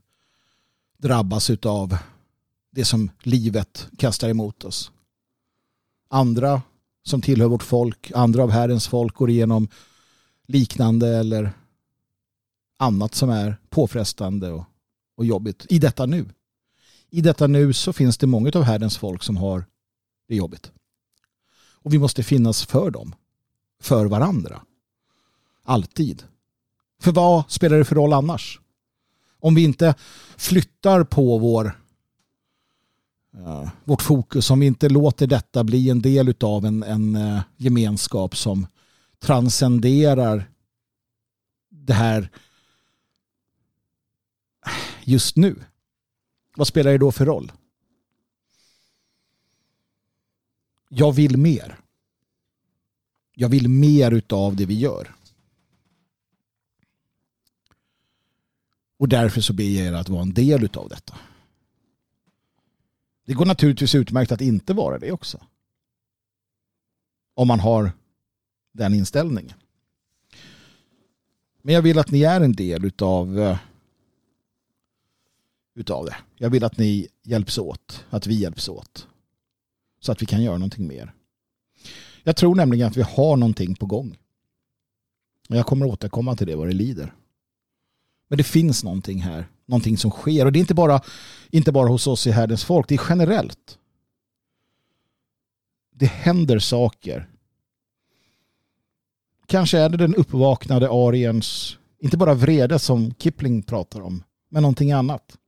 drabbas av det som livet kastar emot oss. Andra som tillhör vårt folk, andra av Herrens folk går igenom liknande eller annat som är påfrestande och, och jobbigt i detta nu. I detta nu så finns det många av Herrens folk som har det är jobbigt. Och vi måste finnas för dem. För varandra. Alltid. För vad spelar det för roll annars? Om vi inte flyttar på vår uh, vårt fokus, om vi inte låter detta bli en del av en, en uh, gemenskap som transcenderar det här just nu. Vad spelar det då för roll? Jag vill mer. Jag vill mer utav det vi gör. Och därför så ber jag er att vara en del utav detta. Det går naturligtvis utmärkt att inte vara det också. Om man har den inställningen. Men jag vill att ni är en del utav, eh, utav det. Jag vill att ni hjälps åt. Att vi hjälps åt. Så att vi kan göra någonting mer. Jag tror nämligen att vi har någonting på gång. Jag kommer återkomma till det vad det lider. Men det finns någonting här. Någonting som sker. Och det är inte bara, inte bara hos oss i härdens folk. Det är generellt. Det händer saker. Kanske är det den uppvaknade ariens, inte bara vrede som Kipling pratar om, men någonting annat.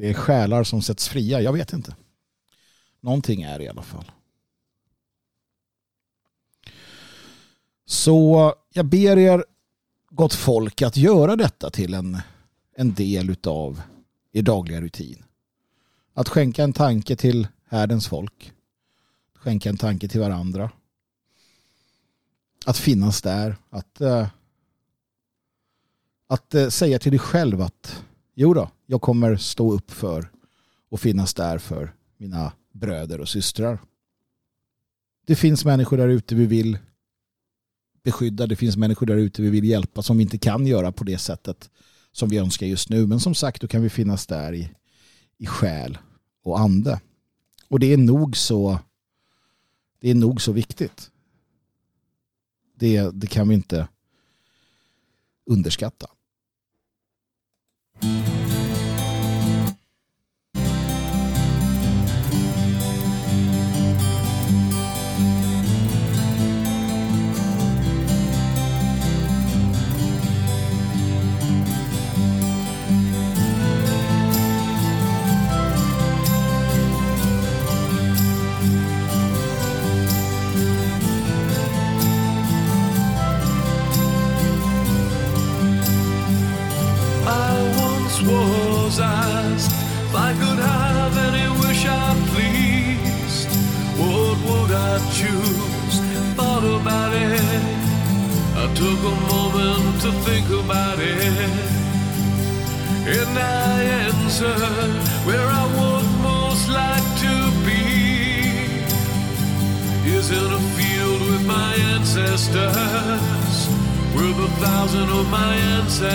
Det är själar som sätts fria, jag vet inte. Någonting är det i alla fall. Så jag ber er gott folk att göra detta till en, en del av er dagliga rutin. Att skänka en tanke till härdens folk. Skänka en tanke till varandra. Att finnas där. Att, eh, att eh, säga till dig själv att jo då, jag kommer stå upp för och finnas där för mina bröder och systrar. Det finns människor där ute vi vill beskydda. Det finns människor där ute vi vill hjälpa som vi inte kan göra på det sättet som vi önskar just nu. Men som sagt, då kan vi finnas där i, i själ och ande. Och det är nog så det är nog så viktigt. Det, det kan vi inte underskatta.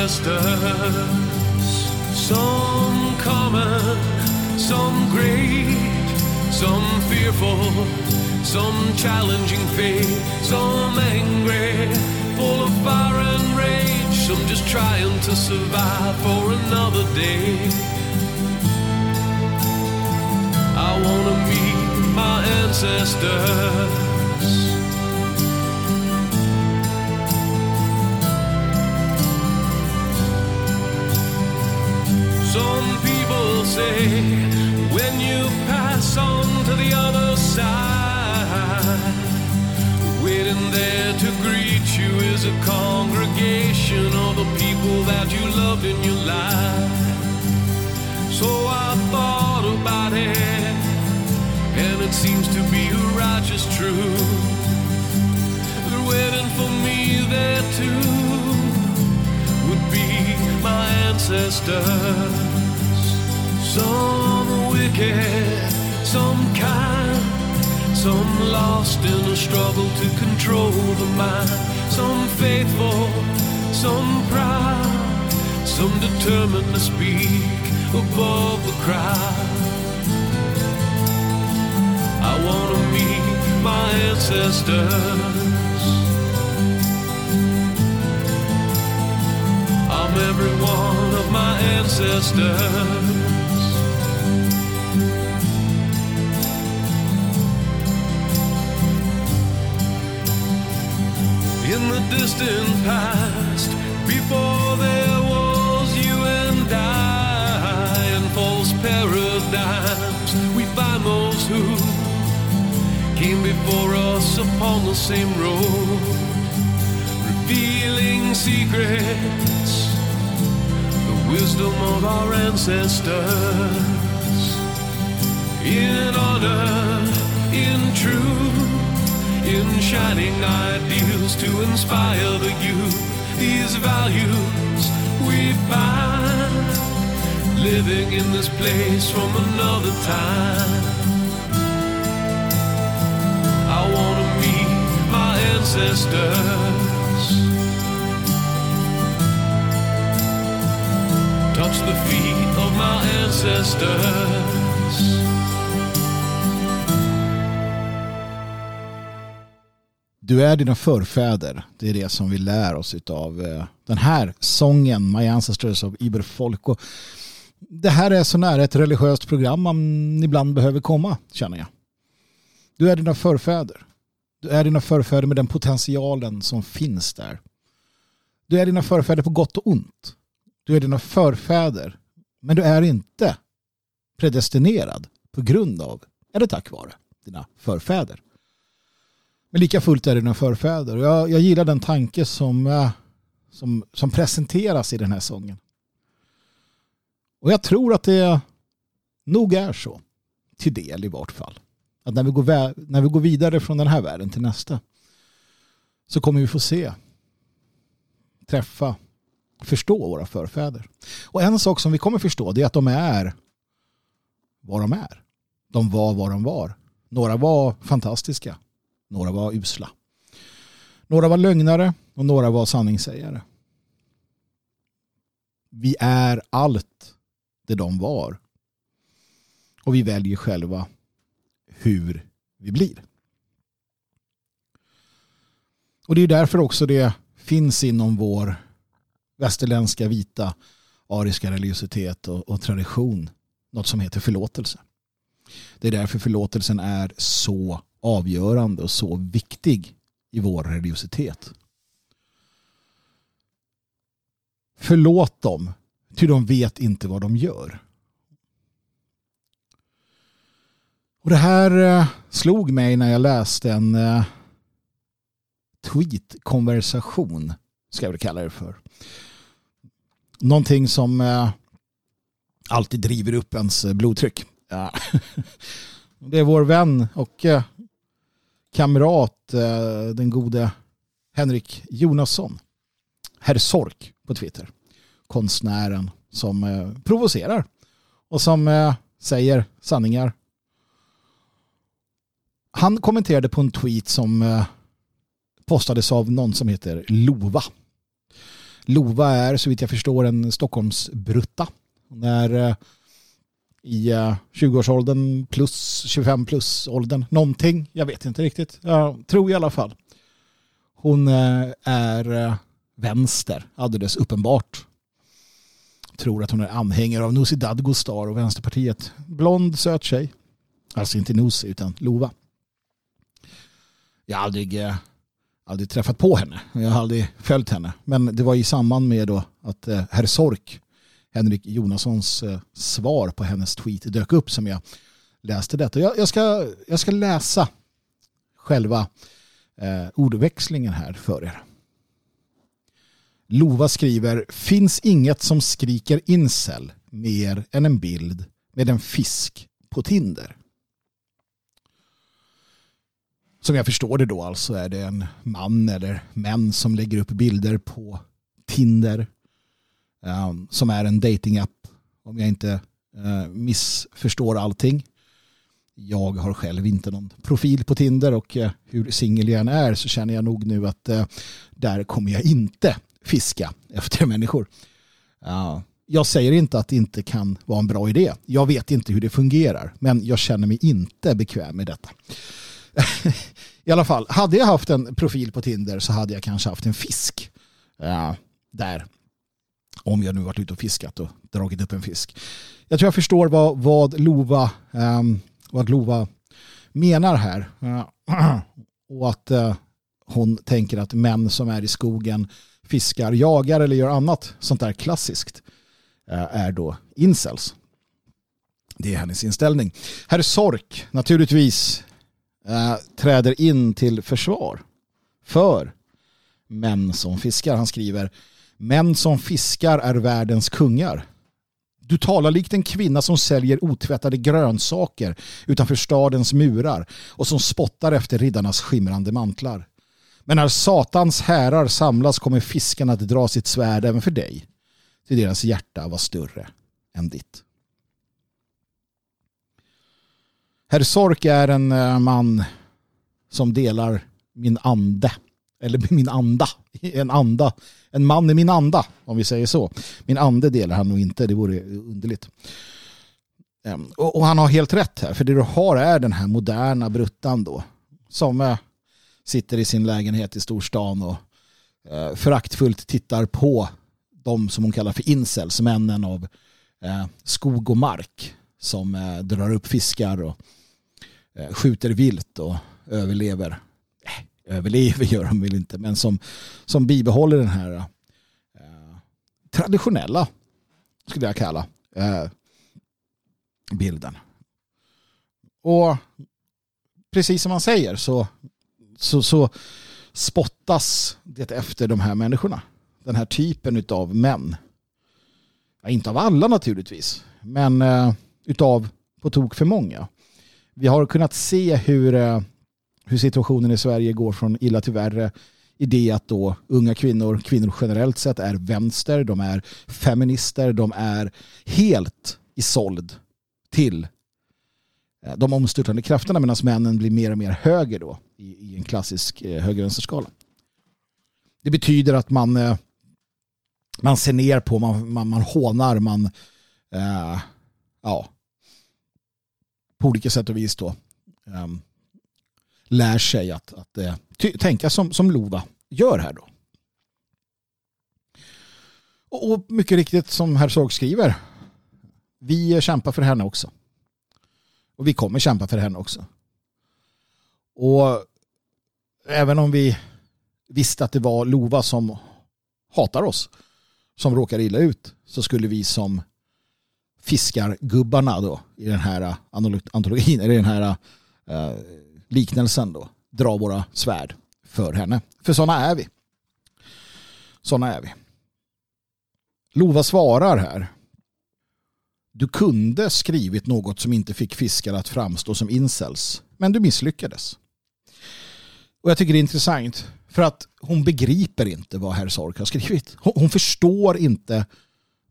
Ancestors. Some common, some great, some fearful, some challenging fate, some angry, full of fire and rage, some just trying to survive for another day. I wanna meet my ancestors. Waiting there to greet you is a congregation of the people that you loved in your life. So I thought about it, and it seems to be a righteous truth. They're waiting for me there too would be my ancestors. Some wicked, some kind, some lost in a struggle to control the mind. Some faithful, some proud, some determined to speak above the crowd. I want to meet my ancestors. I'm every one of my ancestors. In the distant past, before there was you and I, in false paradigms, we find those who came before us upon the same road revealing secrets, the wisdom of our ancestors. In honor, in truth, in shining ideals to inspire the youth. These values we find living in this place from another time. I want to meet my ancestors. touch the feet of my ancestors. Du är dina förfäder. Det är det som vi lär oss av eh, den här sången My Ancestors of Iberfolk. Och Det här är så nära ett religiöst program man ibland behöver komma, känner jag. Du är dina förfäder. Du är dina förfäder med den potentialen som finns där. Du är dina förfäder på gott och ont. Du är dina förfäder. Men du är inte predestinerad på grund av, eller tack vare, dina förfäder. Men lika fullt är det dina förfäder. Jag, jag gillar den tanke som, eh, som, som presenteras i den här sången. Och jag tror att det nog är så. Till del i vart fall. Att när vi, går, när vi går vidare från den här världen till nästa så kommer vi få se, träffa, förstå våra förfäder. Och en sak som vi kommer förstå det är att de är vad de är. De var vad de var. Några var fantastiska. Några var usla. Några var lögnare och några var sanningssägare. Vi är allt det de var. Och vi väljer själva hur vi blir. Och det är därför också det finns inom vår västerländska vita ariska religiositet och, och tradition något som heter förlåtelse. Det är därför förlåtelsen är så avgörande och så viktig i vår religiositet. Förlåt dem, ty de vet inte vad de gör. Och det här eh, slog mig när jag läste en eh, tweet-konversation, ska jag väl kalla det för. Någonting som eh, alltid driver upp ens blodtryck. [LAUGHS] Det är vår vän och kamrat, eh, den gode Henrik Jonasson, herr Sork på Twitter, konstnären som eh, provocerar och som eh, säger sanningar. Han kommenterade på en tweet som postades av någon som heter Lova. Lova är så vitt jag förstår en Stockholmsbrutta. När i eh, 20-årsåldern plus 25 plus åldern. Någonting, jag vet inte riktigt. Jag tror i alla fall. Hon eh, är eh, vänster, alldeles uppenbart. Tror att hon är anhängare av Nooshi Dadgostar och Vänsterpartiet. Blond, söt tjej. Alltså inte Nooshi utan Lova. Jag har aldrig, aldrig träffat på henne. Jag har aldrig följt henne. Men det var i samband med då att herr Sork, Henrik Jonassons eh, svar på hennes tweet dök upp som jag läste detta. Jag, jag, ska, jag ska läsa själva eh, ordväxlingen här för er. Lova skriver, finns inget som skriker incel mer än en bild med en fisk på Tinder. Som jag förstår det då alltså är det en man eller män som lägger upp bilder på Tinder um, som är en datingapp om jag inte uh, missförstår allting. Jag har själv inte någon profil på Tinder och uh, hur singel jag än är så känner jag nog nu att uh, där kommer jag inte fiska [LAUGHS] efter människor. Uh, jag säger inte att det inte kan vara en bra idé. Jag vet inte hur det fungerar, men jag känner mig inte bekväm med detta. [LAUGHS] I alla fall, hade jag haft en profil på Tinder så hade jag kanske haft en fisk där. Om jag nu varit ute och fiskat och dragit upp en fisk. Jag tror jag förstår vad, vad, Lova, um, vad Lova menar här. Uh, [CLEARS THROAT] och att uh, hon tänker att män som är i skogen fiskar, jagar eller gör annat sånt där klassiskt eh, är då incels. Det är hennes inställning. Herr Sork naturligtvis äh, träder in till försvar för män som fiskar. Han skriver Män som fiskar är världens kungar. Du talar likt en kvinna som säljer otvättade grönsaker utanför stadens murar och som spottar efter riddarnas skimrande mantlar. Men när Satans härar samlas kommer fiskarna att dra sitt svärd även för dig. Till deras hjärta var större än ditt. Herr Sork är en eh, man som delar min ande. Eller min anda. [LAUGHS] En anda. En man i min anda, om vi säger så. Min ande delar han nog inte, det vore underligt. Ehm, och han har helt rätt här, för det du har är den här moderna bruttan då. Som eh, sitter i sin lägenhet i storstan och eh, föraktfullt tittar på de som hon kallar för incels, männen av eh, skog och mark som drar upp fiskar och skjuter vilt och överlever. Överlever [LAUGHS] gör de väl inte, men som, som bibehåller den här eh, traditionella, skulle jag kalla, eh, bilden. Och precis som man säger så så, så spottas det efter de här människorna. Den här typen av män. Ja, inte av alla naturligtvis, men eh, utav på tok för många. Vi har kunnat se hur, eh, hur situationen i Sverige går från illa till värre i det att då unga kvinnor, kvinnor generellt sett är vänster, de är feminister, de är helt isåld till eh, de omstörtande krafterna medan männen blir mer och mer höger då i, i en klassisk eh, höger-vänster-skala. Det betyder att man, eh, man ser ner på, man, man, man hånar, man eh, ja, på olika sätt och vis då eh, lär sig att, att eh, tänka som, som Lova gör här då. Och, och mycket riktigt som Herzog skriver, vi kämpar för henne också. Och vi kommer kämpa för henne också. Och även om vi visste att det var Lova som hatar oss som råkar illa ut så skulle vi som fiskargubbarna då i den här eh, antologin, eller den här uh, liknelsen då dra våra svärd för henne. För sådana är vi. Sådana är vi. Lova svarar här du kunde skrivit något som inte fick fiskar att framstå som incels, men du misslyckades. Och jag tycker det är intressant för att hon begriper inte vad herr Sork har skrivit. Hon, hon förstår inte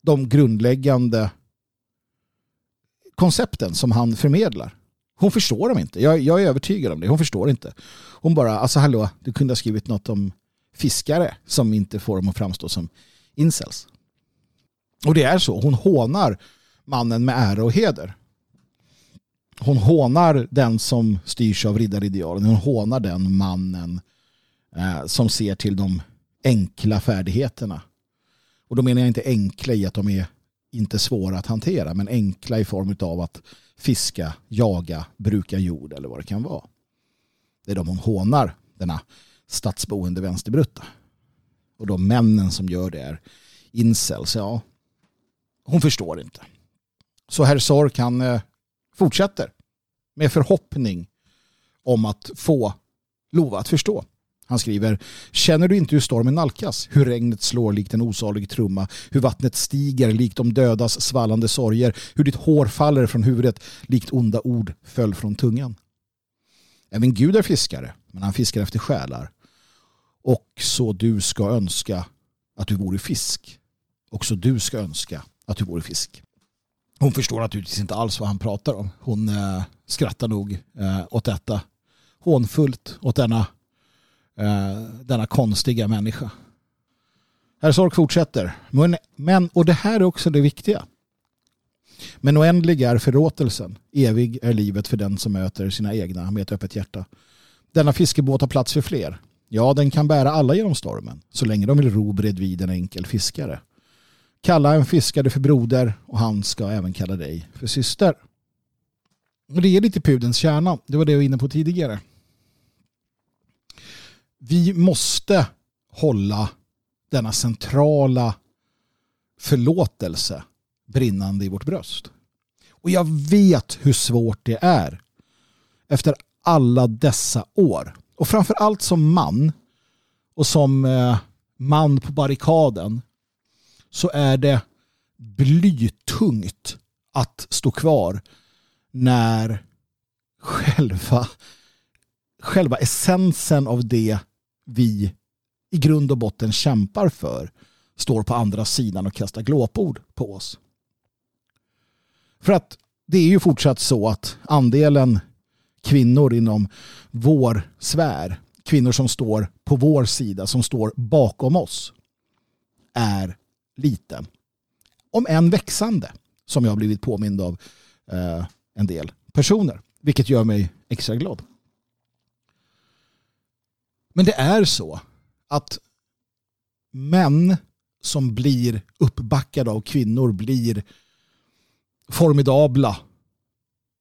de grundläggande koncepten som han förmedlar. Hon förstår dem inte. Jag, jag, är övertygad om det. Hon förstår inte. Hon bara, alltså hallå, du kunde ha skrivit något om fiskare som inte får dem att framstå som incels. Och det är så. Hon hånar mannen med ära och heder. Hon hånar den som styrs av riddaridealen. Hon hånar den mannen eh, som ser till de enkla färdigheterna. Och då menar jag inte enkla i att de är inte svåra att hantera, men enkla i form av att fiska, jaga, bruka jord eller vad det kan vara. Det är de hon hånar, denna stadsboende vänsterbrutta. Och de männen som gör det är incels, ja. Hon förstår inte. Så herr Sork han eh, fortsätter med förhoppning om att få Lova att förstå. Han skriver, känner du inte hur stormen nalkas? Hur regnet slår likt en osalig trumma, hur vattnet stiger likt de dödas svallande sorger, hur ditt hår faller från huvudet likt onda ord föll från tungan. Även Gud är fiskare, men han fiskar efter själar. Och så du ska önska att du vore fisk. Också du ska önska att du vore fisk. Hon förstår naturligtvis inte alls vad han pratar om. Hon eh, skrattar nog eh, åt detta. Hånfullt åt denna Eh, denna konstiga människa. Herr Sork fortsätter. Men, men, och det här är också det viktiga. Men oändlig är förlåtelsen. Evig är livet för den som möter sina egna med ett öppet hjärta. Denna fiskebåt har plats för fler. Ja, den kan bära alla genom stormen. Så länge de vill ro bredvid en enkel fiskare. Kalla en fiskare för broder och han ska även kalla dig för syster. Och det är lite pudens kärna. Det var det jag var inne på tidigare vi måste hålla denna centrala förlåtelse brinnande i vårt bröst. Och jag vet hur svårt det är efter alla dessa år. Och framför allt som man och som eh, man på barrikaden så är det blytungt att stå kvar när själva, själva essensen av det vi i grund och botten kämpar för står på andra sidan och kastar glåpord på oss. För att det är ju fortsatt så att andelen kvinnor inom vår sfär, kvinnor som står på vår sida, som står bakom oss, är liten. Om än växande, som jag har blivit påmind av eh, en del personer, vilket gör mig extra glad. Men det är så att män som blir uppbackade av kvinnor blir formidabla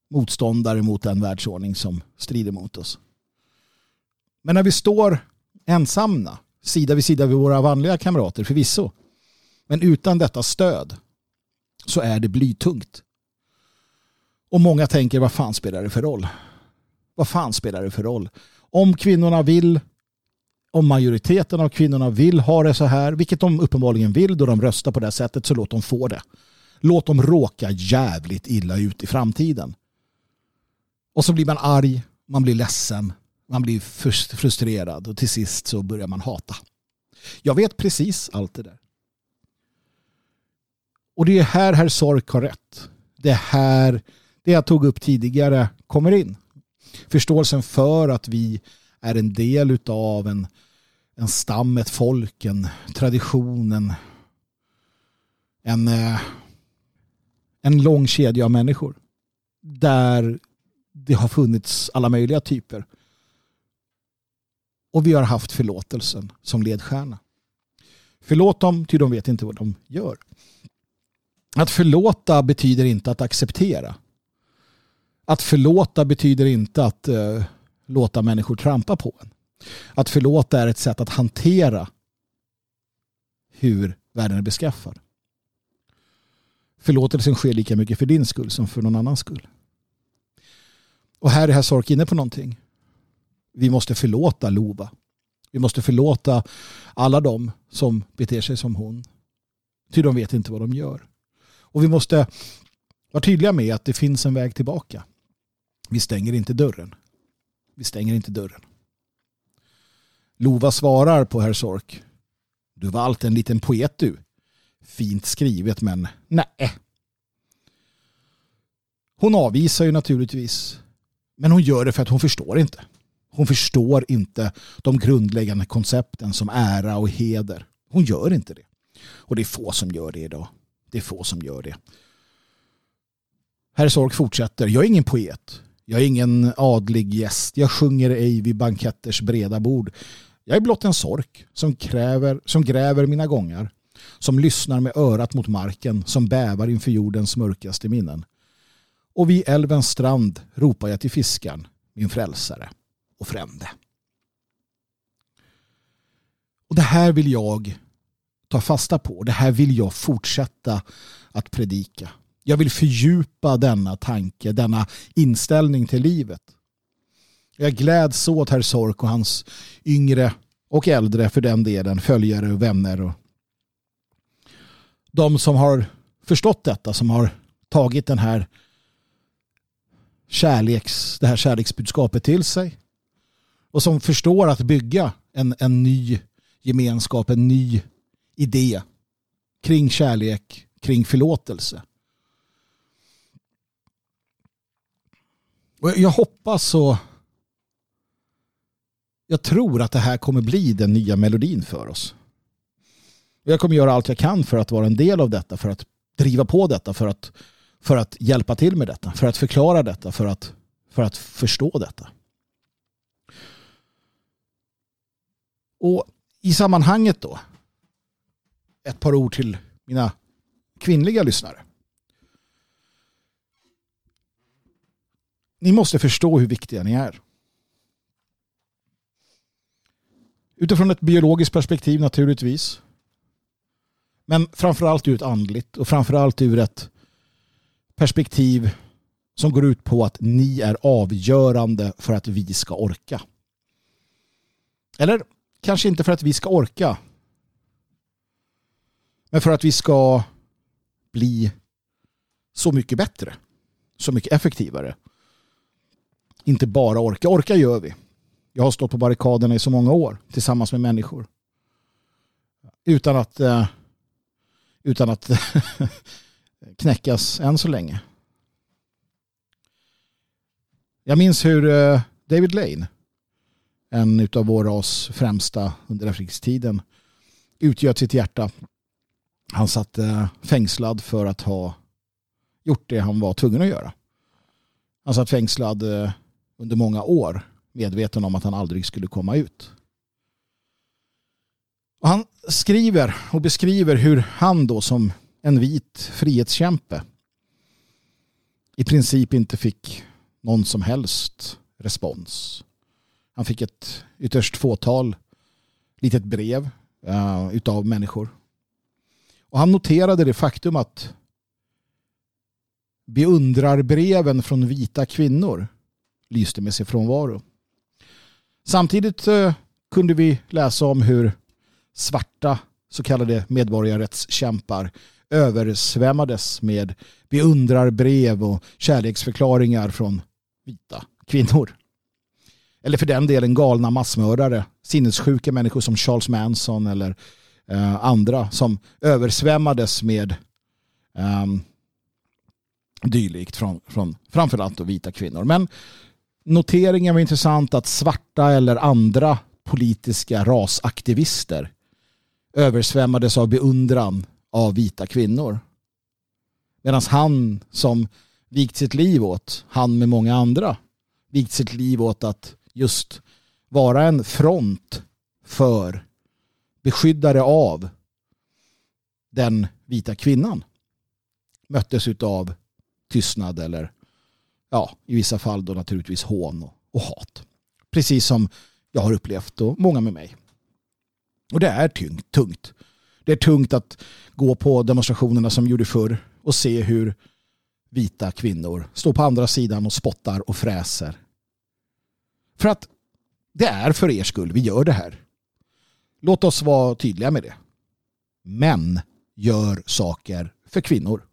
motståndare mot den världsordning som strider mot oss. Men när vi står ensamma, sida vid sida med våra vanliga kamrater förvisso, men utan detta stöd så är det blytungt. Och många tänker, vad fan spelar det för roll? Vad fan spelar det för roll? Om kvinnorna vill om majoriteten av kvinnorna vill ha det så här, vilket de uppenbarligen vill då de röstar på det här sättet, så låt dem få det. Låt dem råka jävligt illa ut i framtiden. Och så blir man arg, man blir ledsen, man blir frustrerad och till sist så börjar man hata. Jag vet precis allt det där. Och det är här herr Sork har rätt. Det är här det jag tog upp tidigare kommer in. Förståelsen för att vi är en del av en, en stam, ett folk, en tradition, en, en, eh, en lång kedja av människor. Där det har funnits alla möjliga typer. Och vi har haft förlåtelsen som ledstjärna. Förlåt dem, ty de vet inte vad de gör. Att förlåta betyder inte att acceptera. Att förlåta betyder inte att uh, låta människor trampa på en. Att förlåta är ett sätt att hantera hur världen är beskaffad. Förlåtelsen sker lika mycket för din skull som för någon annans skull. Och här är herr Sork inne på någonting. Vi måste förlåta Lova. Vi måste förlåta alla de som beter sig som hon. Ty de vet inte vad de gör. Och vi måste vara tydliga med att det finns en väg tillbaka. Vi stänger inte dörren. Vi stänger inte dörren. Lova svarar på herr Sork. Du var alltid en liten poet du. Fint skrivet men nej. Hon avvisar ju naturligtvis. Men hon gör det för att hon förstår inte. Hon förstår inte de grundläggande koncepten som ära och heder. Hon gör inte det. Och det är få som gör det idag. Det är få som gör det. Herr Sork fortsätter. Jag är ingen poet. Jag är ingen adlig gäst. Jag sjunger ej vid banketters breda bord. Jag är blott en sork som, kräver, som gräver mina gångar. Som lyssnar med örat mot marken. Som bävar inför jordens mörkaste minnen. Och vid älvens strand ropar jag till fiskaren, min frälsare och frände. Och det här vill jag ta fasta på. Det här vill jag fortsätta att predika. Jag vill fördjupa denna tanke, denna inställning till livet. Jag gläds åt herr Sork och hans yngre och äldre för den delen följare och vänner. Och de som har förstått detta, som har tagit den här kärleks, det här kärleksbudskapet till sig och som förstår att bygga en, en ny gemenskap, en ny idé kring kärlek, kring förlåtelse. Och jag hoppas och jag tror att det här kommer bli den nya melodin för oss. Jag kommer göra allt jag kan för att vara en del av detta, för att driva på detta, för att, för att hjälpa till med detta, för att förklara detta, för att, för att förstå detta. Och i sammanhanget då, ett par ord till mina kvinnliga lyssnare. Ni måste förstå hur viktiga ni är. Utifrån ett biologiskt perspektiv naturligtvis. Men framförallt ur ett andligt och framförallt ur ett perspektiv som går ut på att ni är avgörande för att vi ska orka. Eller kanske inte för att vi ska orka. Men för att vi ska bli så mycket bättre. Så mycket effektivare. Inte bara orka. Orka gör vi. Jag har stått på barrikaderna i så många år tillsammans med människor. Utan att, eh, utan att [LAUGHS] knäckas än så länge. Jag minns hur eh, David Lane, en av vår ras främsta under efterkrigstiden, utgöt sitt hjärta. Han satt eh, fängslad för att ha gjort det han var tvungen att göra. Han satt fängslad under många år medveten om att han aldrig skulle komma ut. Och han skriver och beskriver hur han då som en vit frihetskämpe i princip inte fick någon som helst respons. Han fick ett ytterst fåtal litet brev uh, utav människor. Och han noterade det faktum att beundrarbreven från vita kvinnor lyste med sin frånvaro. Samtidigt eh, kunde vi läsa om hur svarta så kallade medborgarrättskämpar översvämmades med beundrarbrev och kärleksförklaringar från vita kvinnor. Eller för den delen galna massmördare, sinnessjuka människor som Charles Manson eller eh, andra som översvämmades med eh, dylikt från, från framförallt vita kvinnor. Men noteringen var intressant att svarta eller andra politiska rasaktivister översvämmades av beundran av vita kvinnor. Medan han som vigt sitt liv åt, han med många andra, vigt sitt liv åt att just vara en front för beskyddare av den vita kvinnan möttes av tystnad eller ja, i vissa fall då naturligtvis hån och, och hat. Precis som jag har upplevt och många med mig. Och det är tungt. tungt. Det är tungt att gå på demonstrationerna som gjorde förr och se hur vita kvinnor står på andra sidan och spottar och fräser. För att det är för er skull vi gör det här. Låt oss vara tydliga med det. Män gör saker för kvinnor.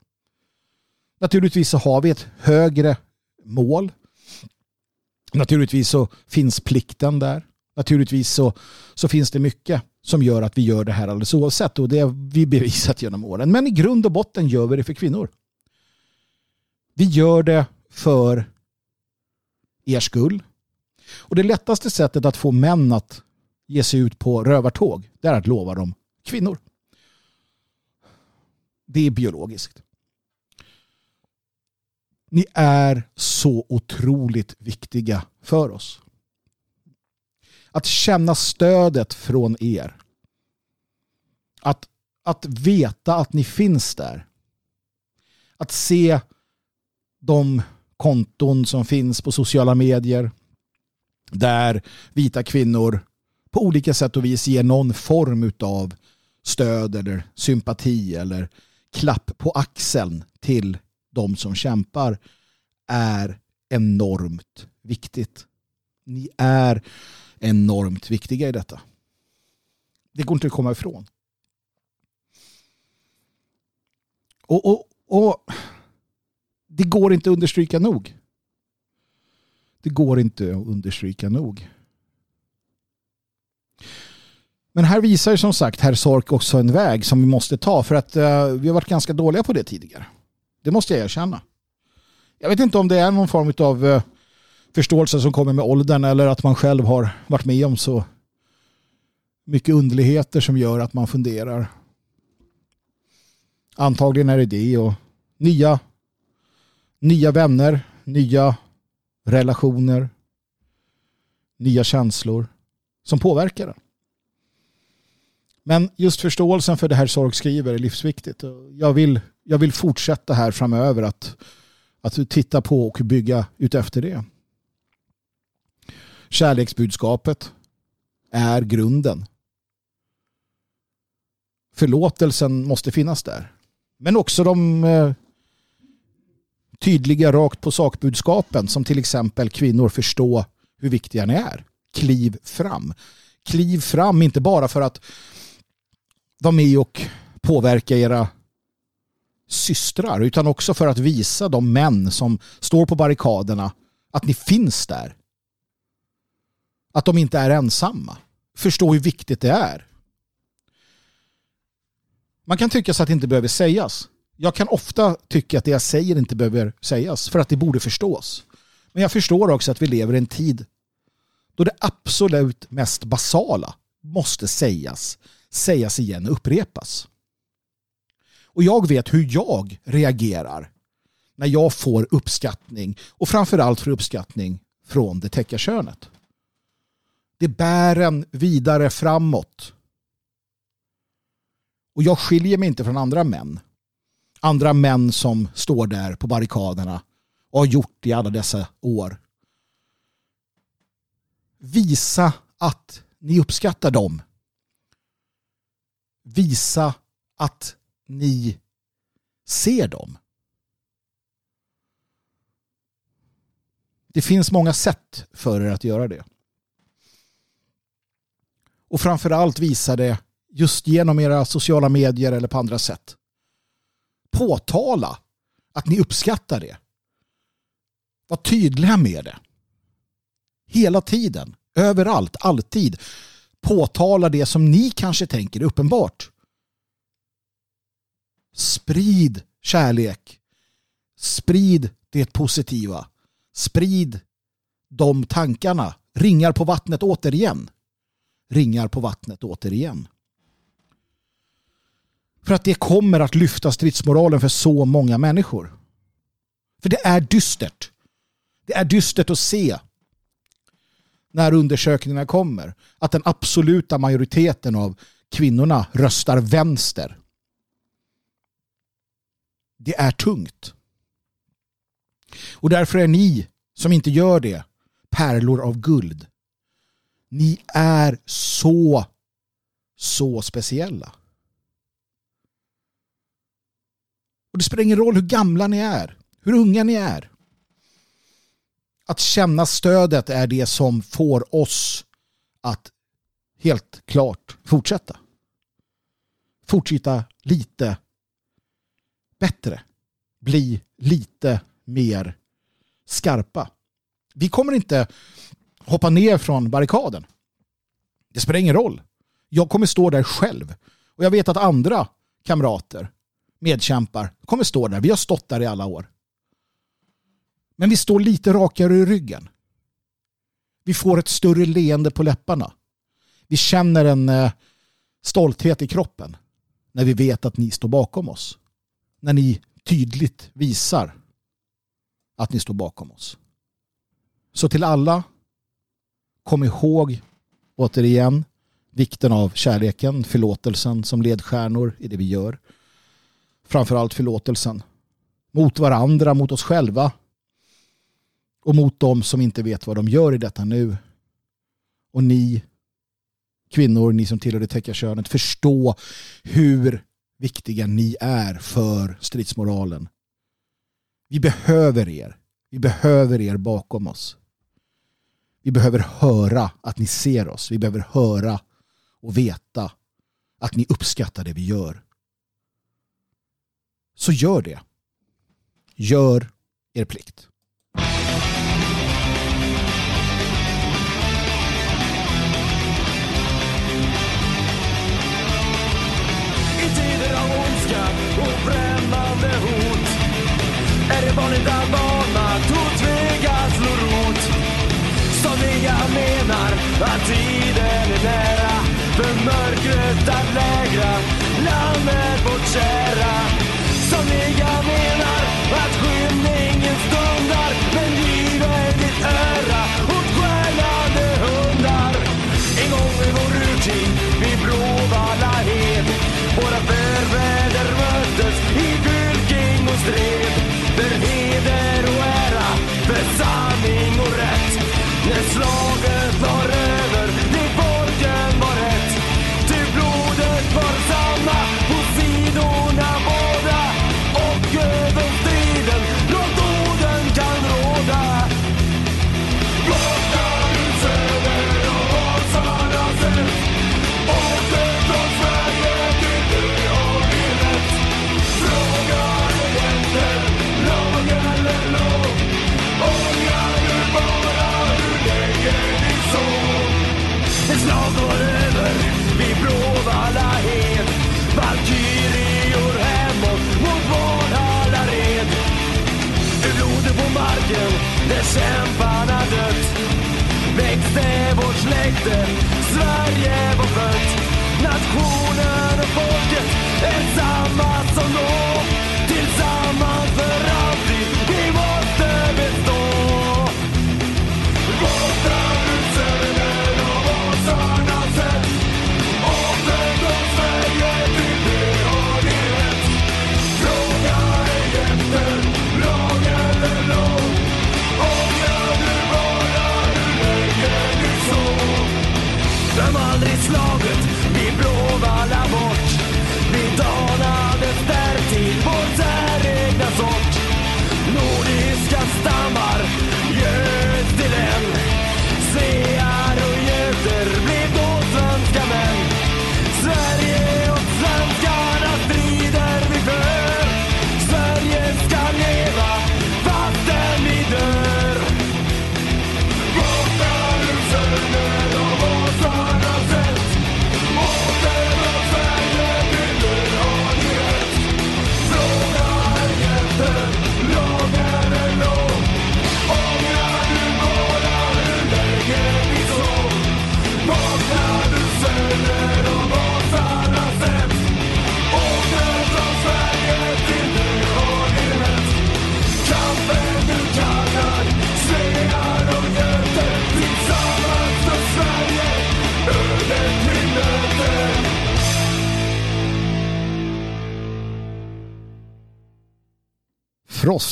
Naturligtvis så har vi ett högre mål. Naturligtvis så finns plikten där. Naturligtvis så, så finns det mycket som gör att vi gör det här alldeles oavsett och det har vi bevisat genom åren. Men i grund och botten gör vi det för kvinnor. Vi gör det för er skull. Och det lättaste sättet att få män att ge sig ut på rövartåg det är att lova dem kvinnor. Det är biologiskt. Ni är så otroligt viktiga för oss. Att känna stödet från er. Att, att veta att ni finns där. Att se de konton som finns på sociala medier där vita kvinnor på olika sätt och vis ger någon form av stöd eller sympati eller klapp på axeln till de som kämpar är enormt viktigt. Ni är enormt viktiga i detta. Det går inte att komma ifrån. Och, och, och det går inte att understryka nog. Det går inte att understryka nog. Men här visar som sagt herr Sork också en väg som vi måste ta för att uh, vi har varit ganska dåliga på det tidigare. Det måste jag erkänna. Jag vet inte om det är någon form av eh, förståelse som kommer med åldern eller att man själv har varit med om så mycket underligheter som gör att man funderar. Antagligen är det det och nya, nya vänner, nya relationer, nya känslor som påverkar en. Men just förståelsen för det här Sorg skriver är livsviktigt. Jag vill, jag vill fortsätta här framöver att, att titta på och bygga utefter det. Kärleksbudskapet är grunden. Förlåtelsen måste finnas där. Men också de eh, tydliga rakt på sakbudskapen som till exempel kvinnor förstå hur viktiga ni är. Kliv fram. Kliv fram inte bara för att vara med och påverka era systrar utan också för att visa de män som står på barrikaderna att ni finns där. Att de inte är ensamma. Förstå hur viktigt det är. Man kan tycka så att det inte behöver sägas. Jag kan ofta tycka att det jag säger inte behöver sägas för att det borde förstås. Men jag förstår också att vi lever i en tid då det absolut mest basala måste sägas, sägas igen och upprepas. Och jag vet hur jag reagerar när jag får uppskattning och framförallt för uppskattning från det täcka könet. Det bär en vidare framåt. Och jag skiljer mig inte från andra män. Andra män som står där på barrikaderna och har gjort det i alla dessa år. Visa att ni uppskattar dem. Visa att ni ser dem. Det finns många sätt för er att göra det. Och framförallt visa det just genom era sociala medier eller på andra sätt. Påtala att ni uppskattar det. Var tydliga med det. Hela tiden, överallt, alltid påtalar det som ni kanske tänker är uppenbart. Sprid kärlek. Sprid det positiva. Sprid de tankarna. Ringar på vattnet återigen ringar på vattnet återigen. För att det kommer att lyfta stridsmoralen för så många människor. För det är dystert. Det är dystert att se när undersökningarna kommer att den absoluta majoriteten av kvinnorna röstar vänster. Det är tungt. Och därför är ni som inte gör det pärlor av guld. Ni är så, så speciella. Och det spelar ingen roll hur gamla ni är, hur unga ni är. Att känna stödet är det som får oss att helt klart fortsätta. Fortsätta lite bättre. Bli lite mer skarpa. Vi kommer inte hoppa ner från barrikaden. Det spelar ingen roll. Jag kommer stå där själv. Och jag vet att andra kamrater, medkämpar, kommer stå där. Vi har stått där i alla år. Men vi står lite rakare i ryggen. Vi får ett större leende på läpparna. Vi känner en eh, stolthet i kroppen när vi vet att ni står bakom oss. När ni tydligt visar att ni står bakom oss. Så till alla, kom ihåg återigen vikten av kärleken, förlåtelsen som ledstjärnor i det vi gör. Framförallt förlåtelsen mot varandra, mot oss själva och mot dem som inte vet vad de gör i detta nu. Och ni kvinnor, ni som tillhör det täcka könet förstå hur viktiga ni är för stridsmoralen. Vi behöver er. Vi behöver er bakom oss. Vi behöver höra att ni ser oss. Vi behöver höra och veta att ni uppskattar det vi gör. Så gör det. Gör er plikt. Det vanligt att vanmakt och tvekan slår rot. Somliga menar att tiden är nära för mörkret att lägra landet vårt kära. Somliga menar att skymningen stundar men giver ditt öra åt stjälande hundar. En gång i vår urtid vid Bråvalla hed våra förfäder möttes i fylking och stred för marken där kämparna dött. Växte vårt släkte Sverige var fött. Nationen och folket är samma som då.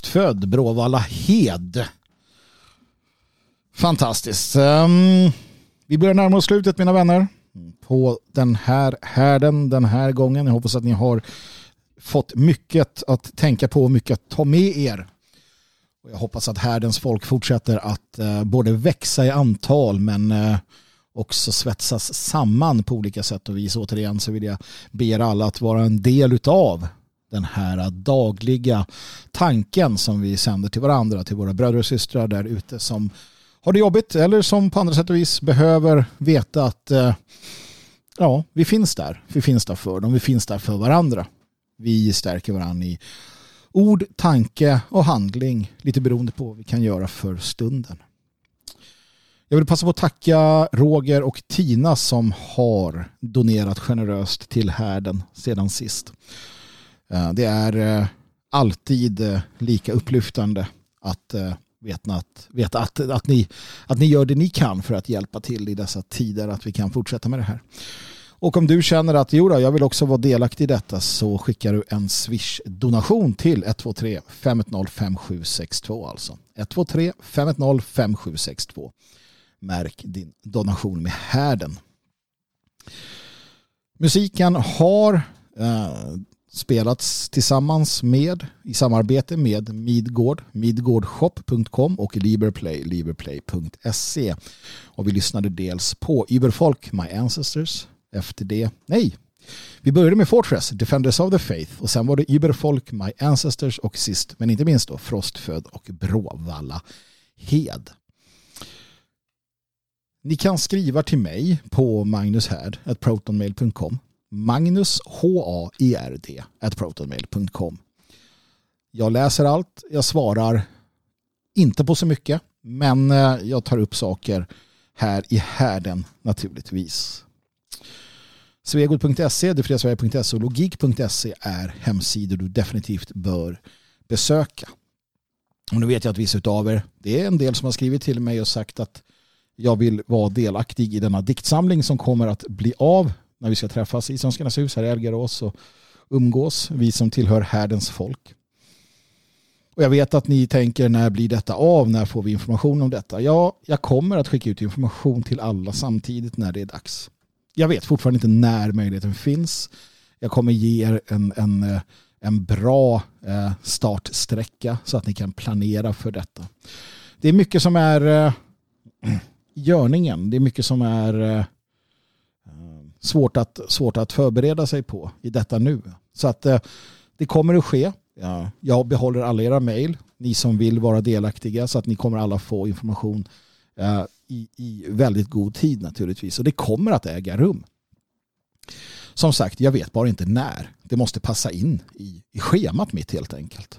Född Bråvalla Hed. Fantastiskt. Um, vi börjar närma oss slutet mina vänner. På den här härden den här gången. Jag hoppas att ni har fått mycket att tänka på och mycket att ta med er. Och jag hoppas att härdens folk fortsätter att uh, både växa i antal men uh, också svetsas samman på olika sätt och vis. Återigen så vill jag be er alla att vara en del utav den här dagliga tanken som vi sänder till varandra, till våra bröder och systrar där ute som har det jobbigt eller som på andra sätt och vis behöver veta att eh, ja, vi finns där. Vi finns där för dem. Vi finns där för varandra. Vi stärker varandra i ord, tanke och handling. Lite beroende på vad vi kan göra för stunden. Jag vill passa på att tacka Roger och Tina som har donerat generöst till härden sedan sist. Eh, det är eh, alltid eh, lika upplyftande att veta, att, veta att, att, ni, att ni gör det ni kan för att hjälpa till i dessa tider, att vi kan fortsätta med det här. Och om du känner att jo jag vill också vara delaktig i detta så skickar du en Swish-donation till 123 510 5762 alltså. 123 510 5762. Märk din donation med härden. Musiken har eh, spelats tillsammans med i samarbete med Midgård, midgårdshop.com och Liberplay, liberplay.se. Och vi lyssnade dels på Überfolk, My Ancestors. Efter det, nej, vi började med Fortress, Defenders of the Faith och sen var det Überfolk, My Ancestors och sist men inte minst då Frostfödd och Bråvalla Hed. Ni kan skriva till mig på magnushärd.protonmail.com Magnus H-A-E-R-D protonmail.com Jag läser allt, jag svarar inte på så mycket men eh, jag tar upp saker här i härden naturligtvis. Svegot.se, detfriasverige.se och logik.se är hemsidor du definitivt bör besöka. Och nu vet jag att vissa av er, det är en del som har skrivit till mig och sagt att jag vill vara delaktig i denna diktsamling som kommer att bli av när vi ska träffas i Svenskarnas hus här i Elgarås och umgås, vi som tillhör härdens folk. Och jag vet att ni tänker när blir detta av? När får vi information om detta? Ja, jag kommer att skicka ut information till alla samtidigt när det är dags. Jag vet fortfarande inte när möjligheten finns. Jag kommer ge er en, en, en bra eh, startsträcka så att ni kan planera för detta. Det är mycket som är eh, [CLEARS THROAT] görningen. Det är mycket som är eh, svårt, att, svårt att förbereda sig på i detta nu. Så att eh, det kommer att ske. Ja, jag behåller alla era mejl, ni som vill vara delaktiga, så att ni kommer alla få information eh, i, i väldigt god tid naturligtvis. Och det kommer att äga rum. Som sagt, jag vet bara inte när. Det måste passa in i, i schemat mitt helt enkelt.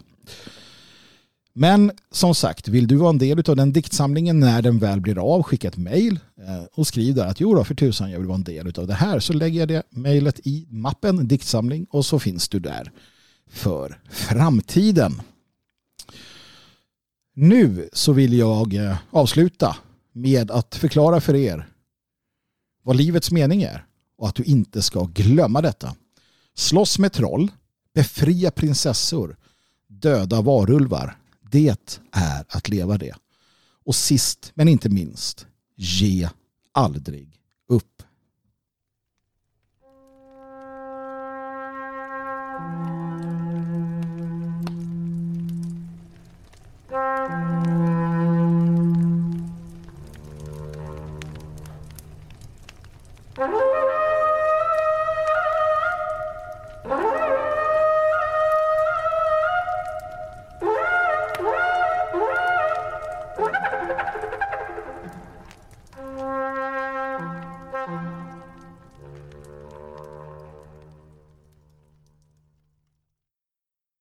Men som sagt, vill du vara en del av den diktsamlingen när den väl blir av, skicka ett mejl eh, och skriv där att jo då, för tusan jag vill vara en del av det här. Så lägger jag det mejlet i mappen diktsamling och så finns du där för framtiden. Nu så vill jag eh, avsluta med att förklara för er vad livets mening är och att du inte ska glömma detta. Slåss med troll, befria prinsessor, döda varulvar, det är att leva det. Och sist men inte minst, ge aldrig.